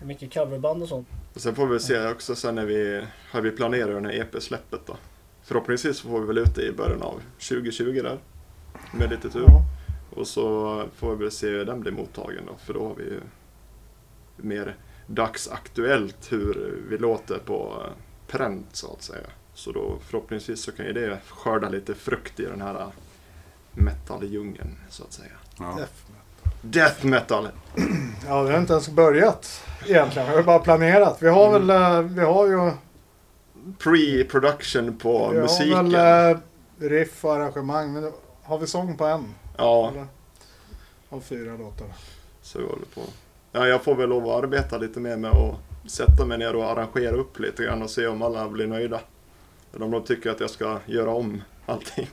Mycket coverband och sånt. Och sen får vi se också sen när vi, har vi planerat den här EP-släppet då. Förhoppningsvis får vi väl ut det i början av 2020 där. Med lite tur. Och så får vi väl se hur den blir mottagen då, för då har vi ju mer dagsaktuellt hur vi låter på pränt så att säga. Så då förhoppningsvis så kan ju det skörda lite frukt i den här metal-djungeln så att säga. Ja. Death metal! Ja, vi har inte ens börjat egentligen. Vi har bara planerat. Vi har Mm. väl, eh, vi har ju Pre-production på vi musiken. har väl eh, riff och arrangemang. Men har vi sång på en? Ja, Eller? Av fyra låtar. så vi håller på. Ja, jag får väl lov att arbeta lite mer med att sätta mig ner och arrangera upp lite grann och se om alla blir nöjda. Eller om de tycker att jag ska göra om allting.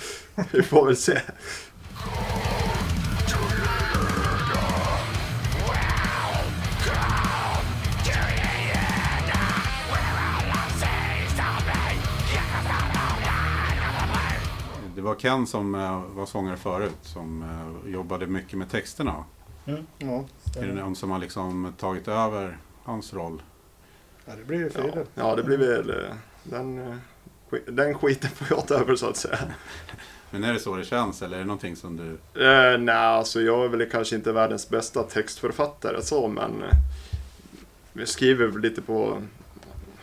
vi får väl se. Det var Ken som eh, var sångare förut som eh, jobbade mycket med texterna. Ja, Är det någon som har liksom tagit över hans roll? ja, det blir ju Ja, Filip. ja det blir väl eh, den, den skiten får jag ta över så att säga. Men är det så det känns eller är det någonting som du... Eh, nej, alltså jag är väl kanske inte världens bästa textförfattare så, men vi skriver lite på...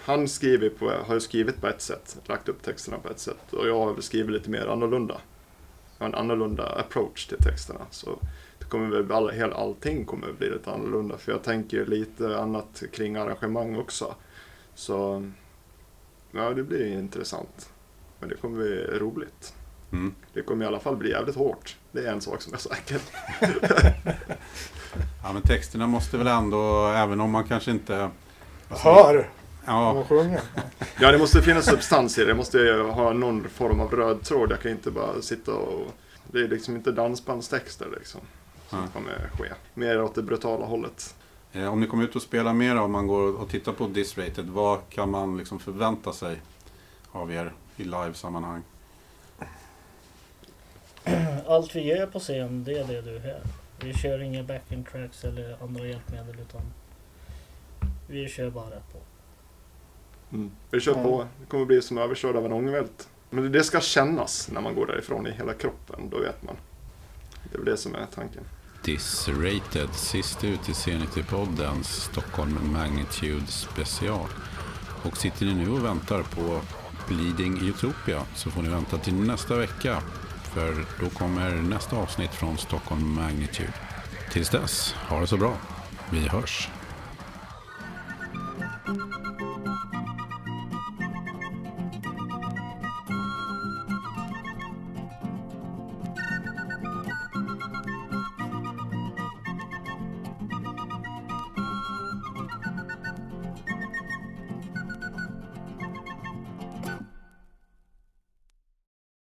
Han skriver på, har ju skrivit på ett sätt, lagt upp texterna på ett sätt och jag har väl skrivit lite mer annorlunda. Jag har en annorlunda approach till texterna. Så det kommer väl, all, hela, allting kommer bli lite annorlunda för jag tänker lite annat kring arrangemang också. Så ja, det blir intressant. Men det kommer bli roligt. Mm. Det kommer i alla fall bli jävligt hårt. Det är en sak som är säker. Ja men texterna måste väl ändå, även om man kanske inte... Hör! Ja. Ja, det måste finnas substans i det. Det måste ha någon form av röd tråd. Jag kan inte bara sitta och... Det är liksom inte dansbandstexter liksom. Som kommer ske. Mer åt det brutala hållet. Eh, Om ni kommer ut och spelar mer om man går och tittar på Disrated, vad kan man liksom förvänta sig av er i live-sammanhang? Allt vi gör på scen, det är det du hör. Vi kör inga backing tracks eller andra hjälpmedel utan vi kör bara rätt på. Vi kör på. Det kommer bli som överkörd av en ångvält. Men det ska kännas när man går därifrån i hela kroppen. Då vet man. Det är väl det som är tanken. Disrated, sist ut i Zenity-poddens Stockholm Magnitude special. Och sitter ni nu och väntar på Bleeding Utopia så får ni vänta till nästa vecka. För då kommer nästa avsnitt från Stockholm Magnitude. Tills dess, ha det så bra. Vi hörs. Thank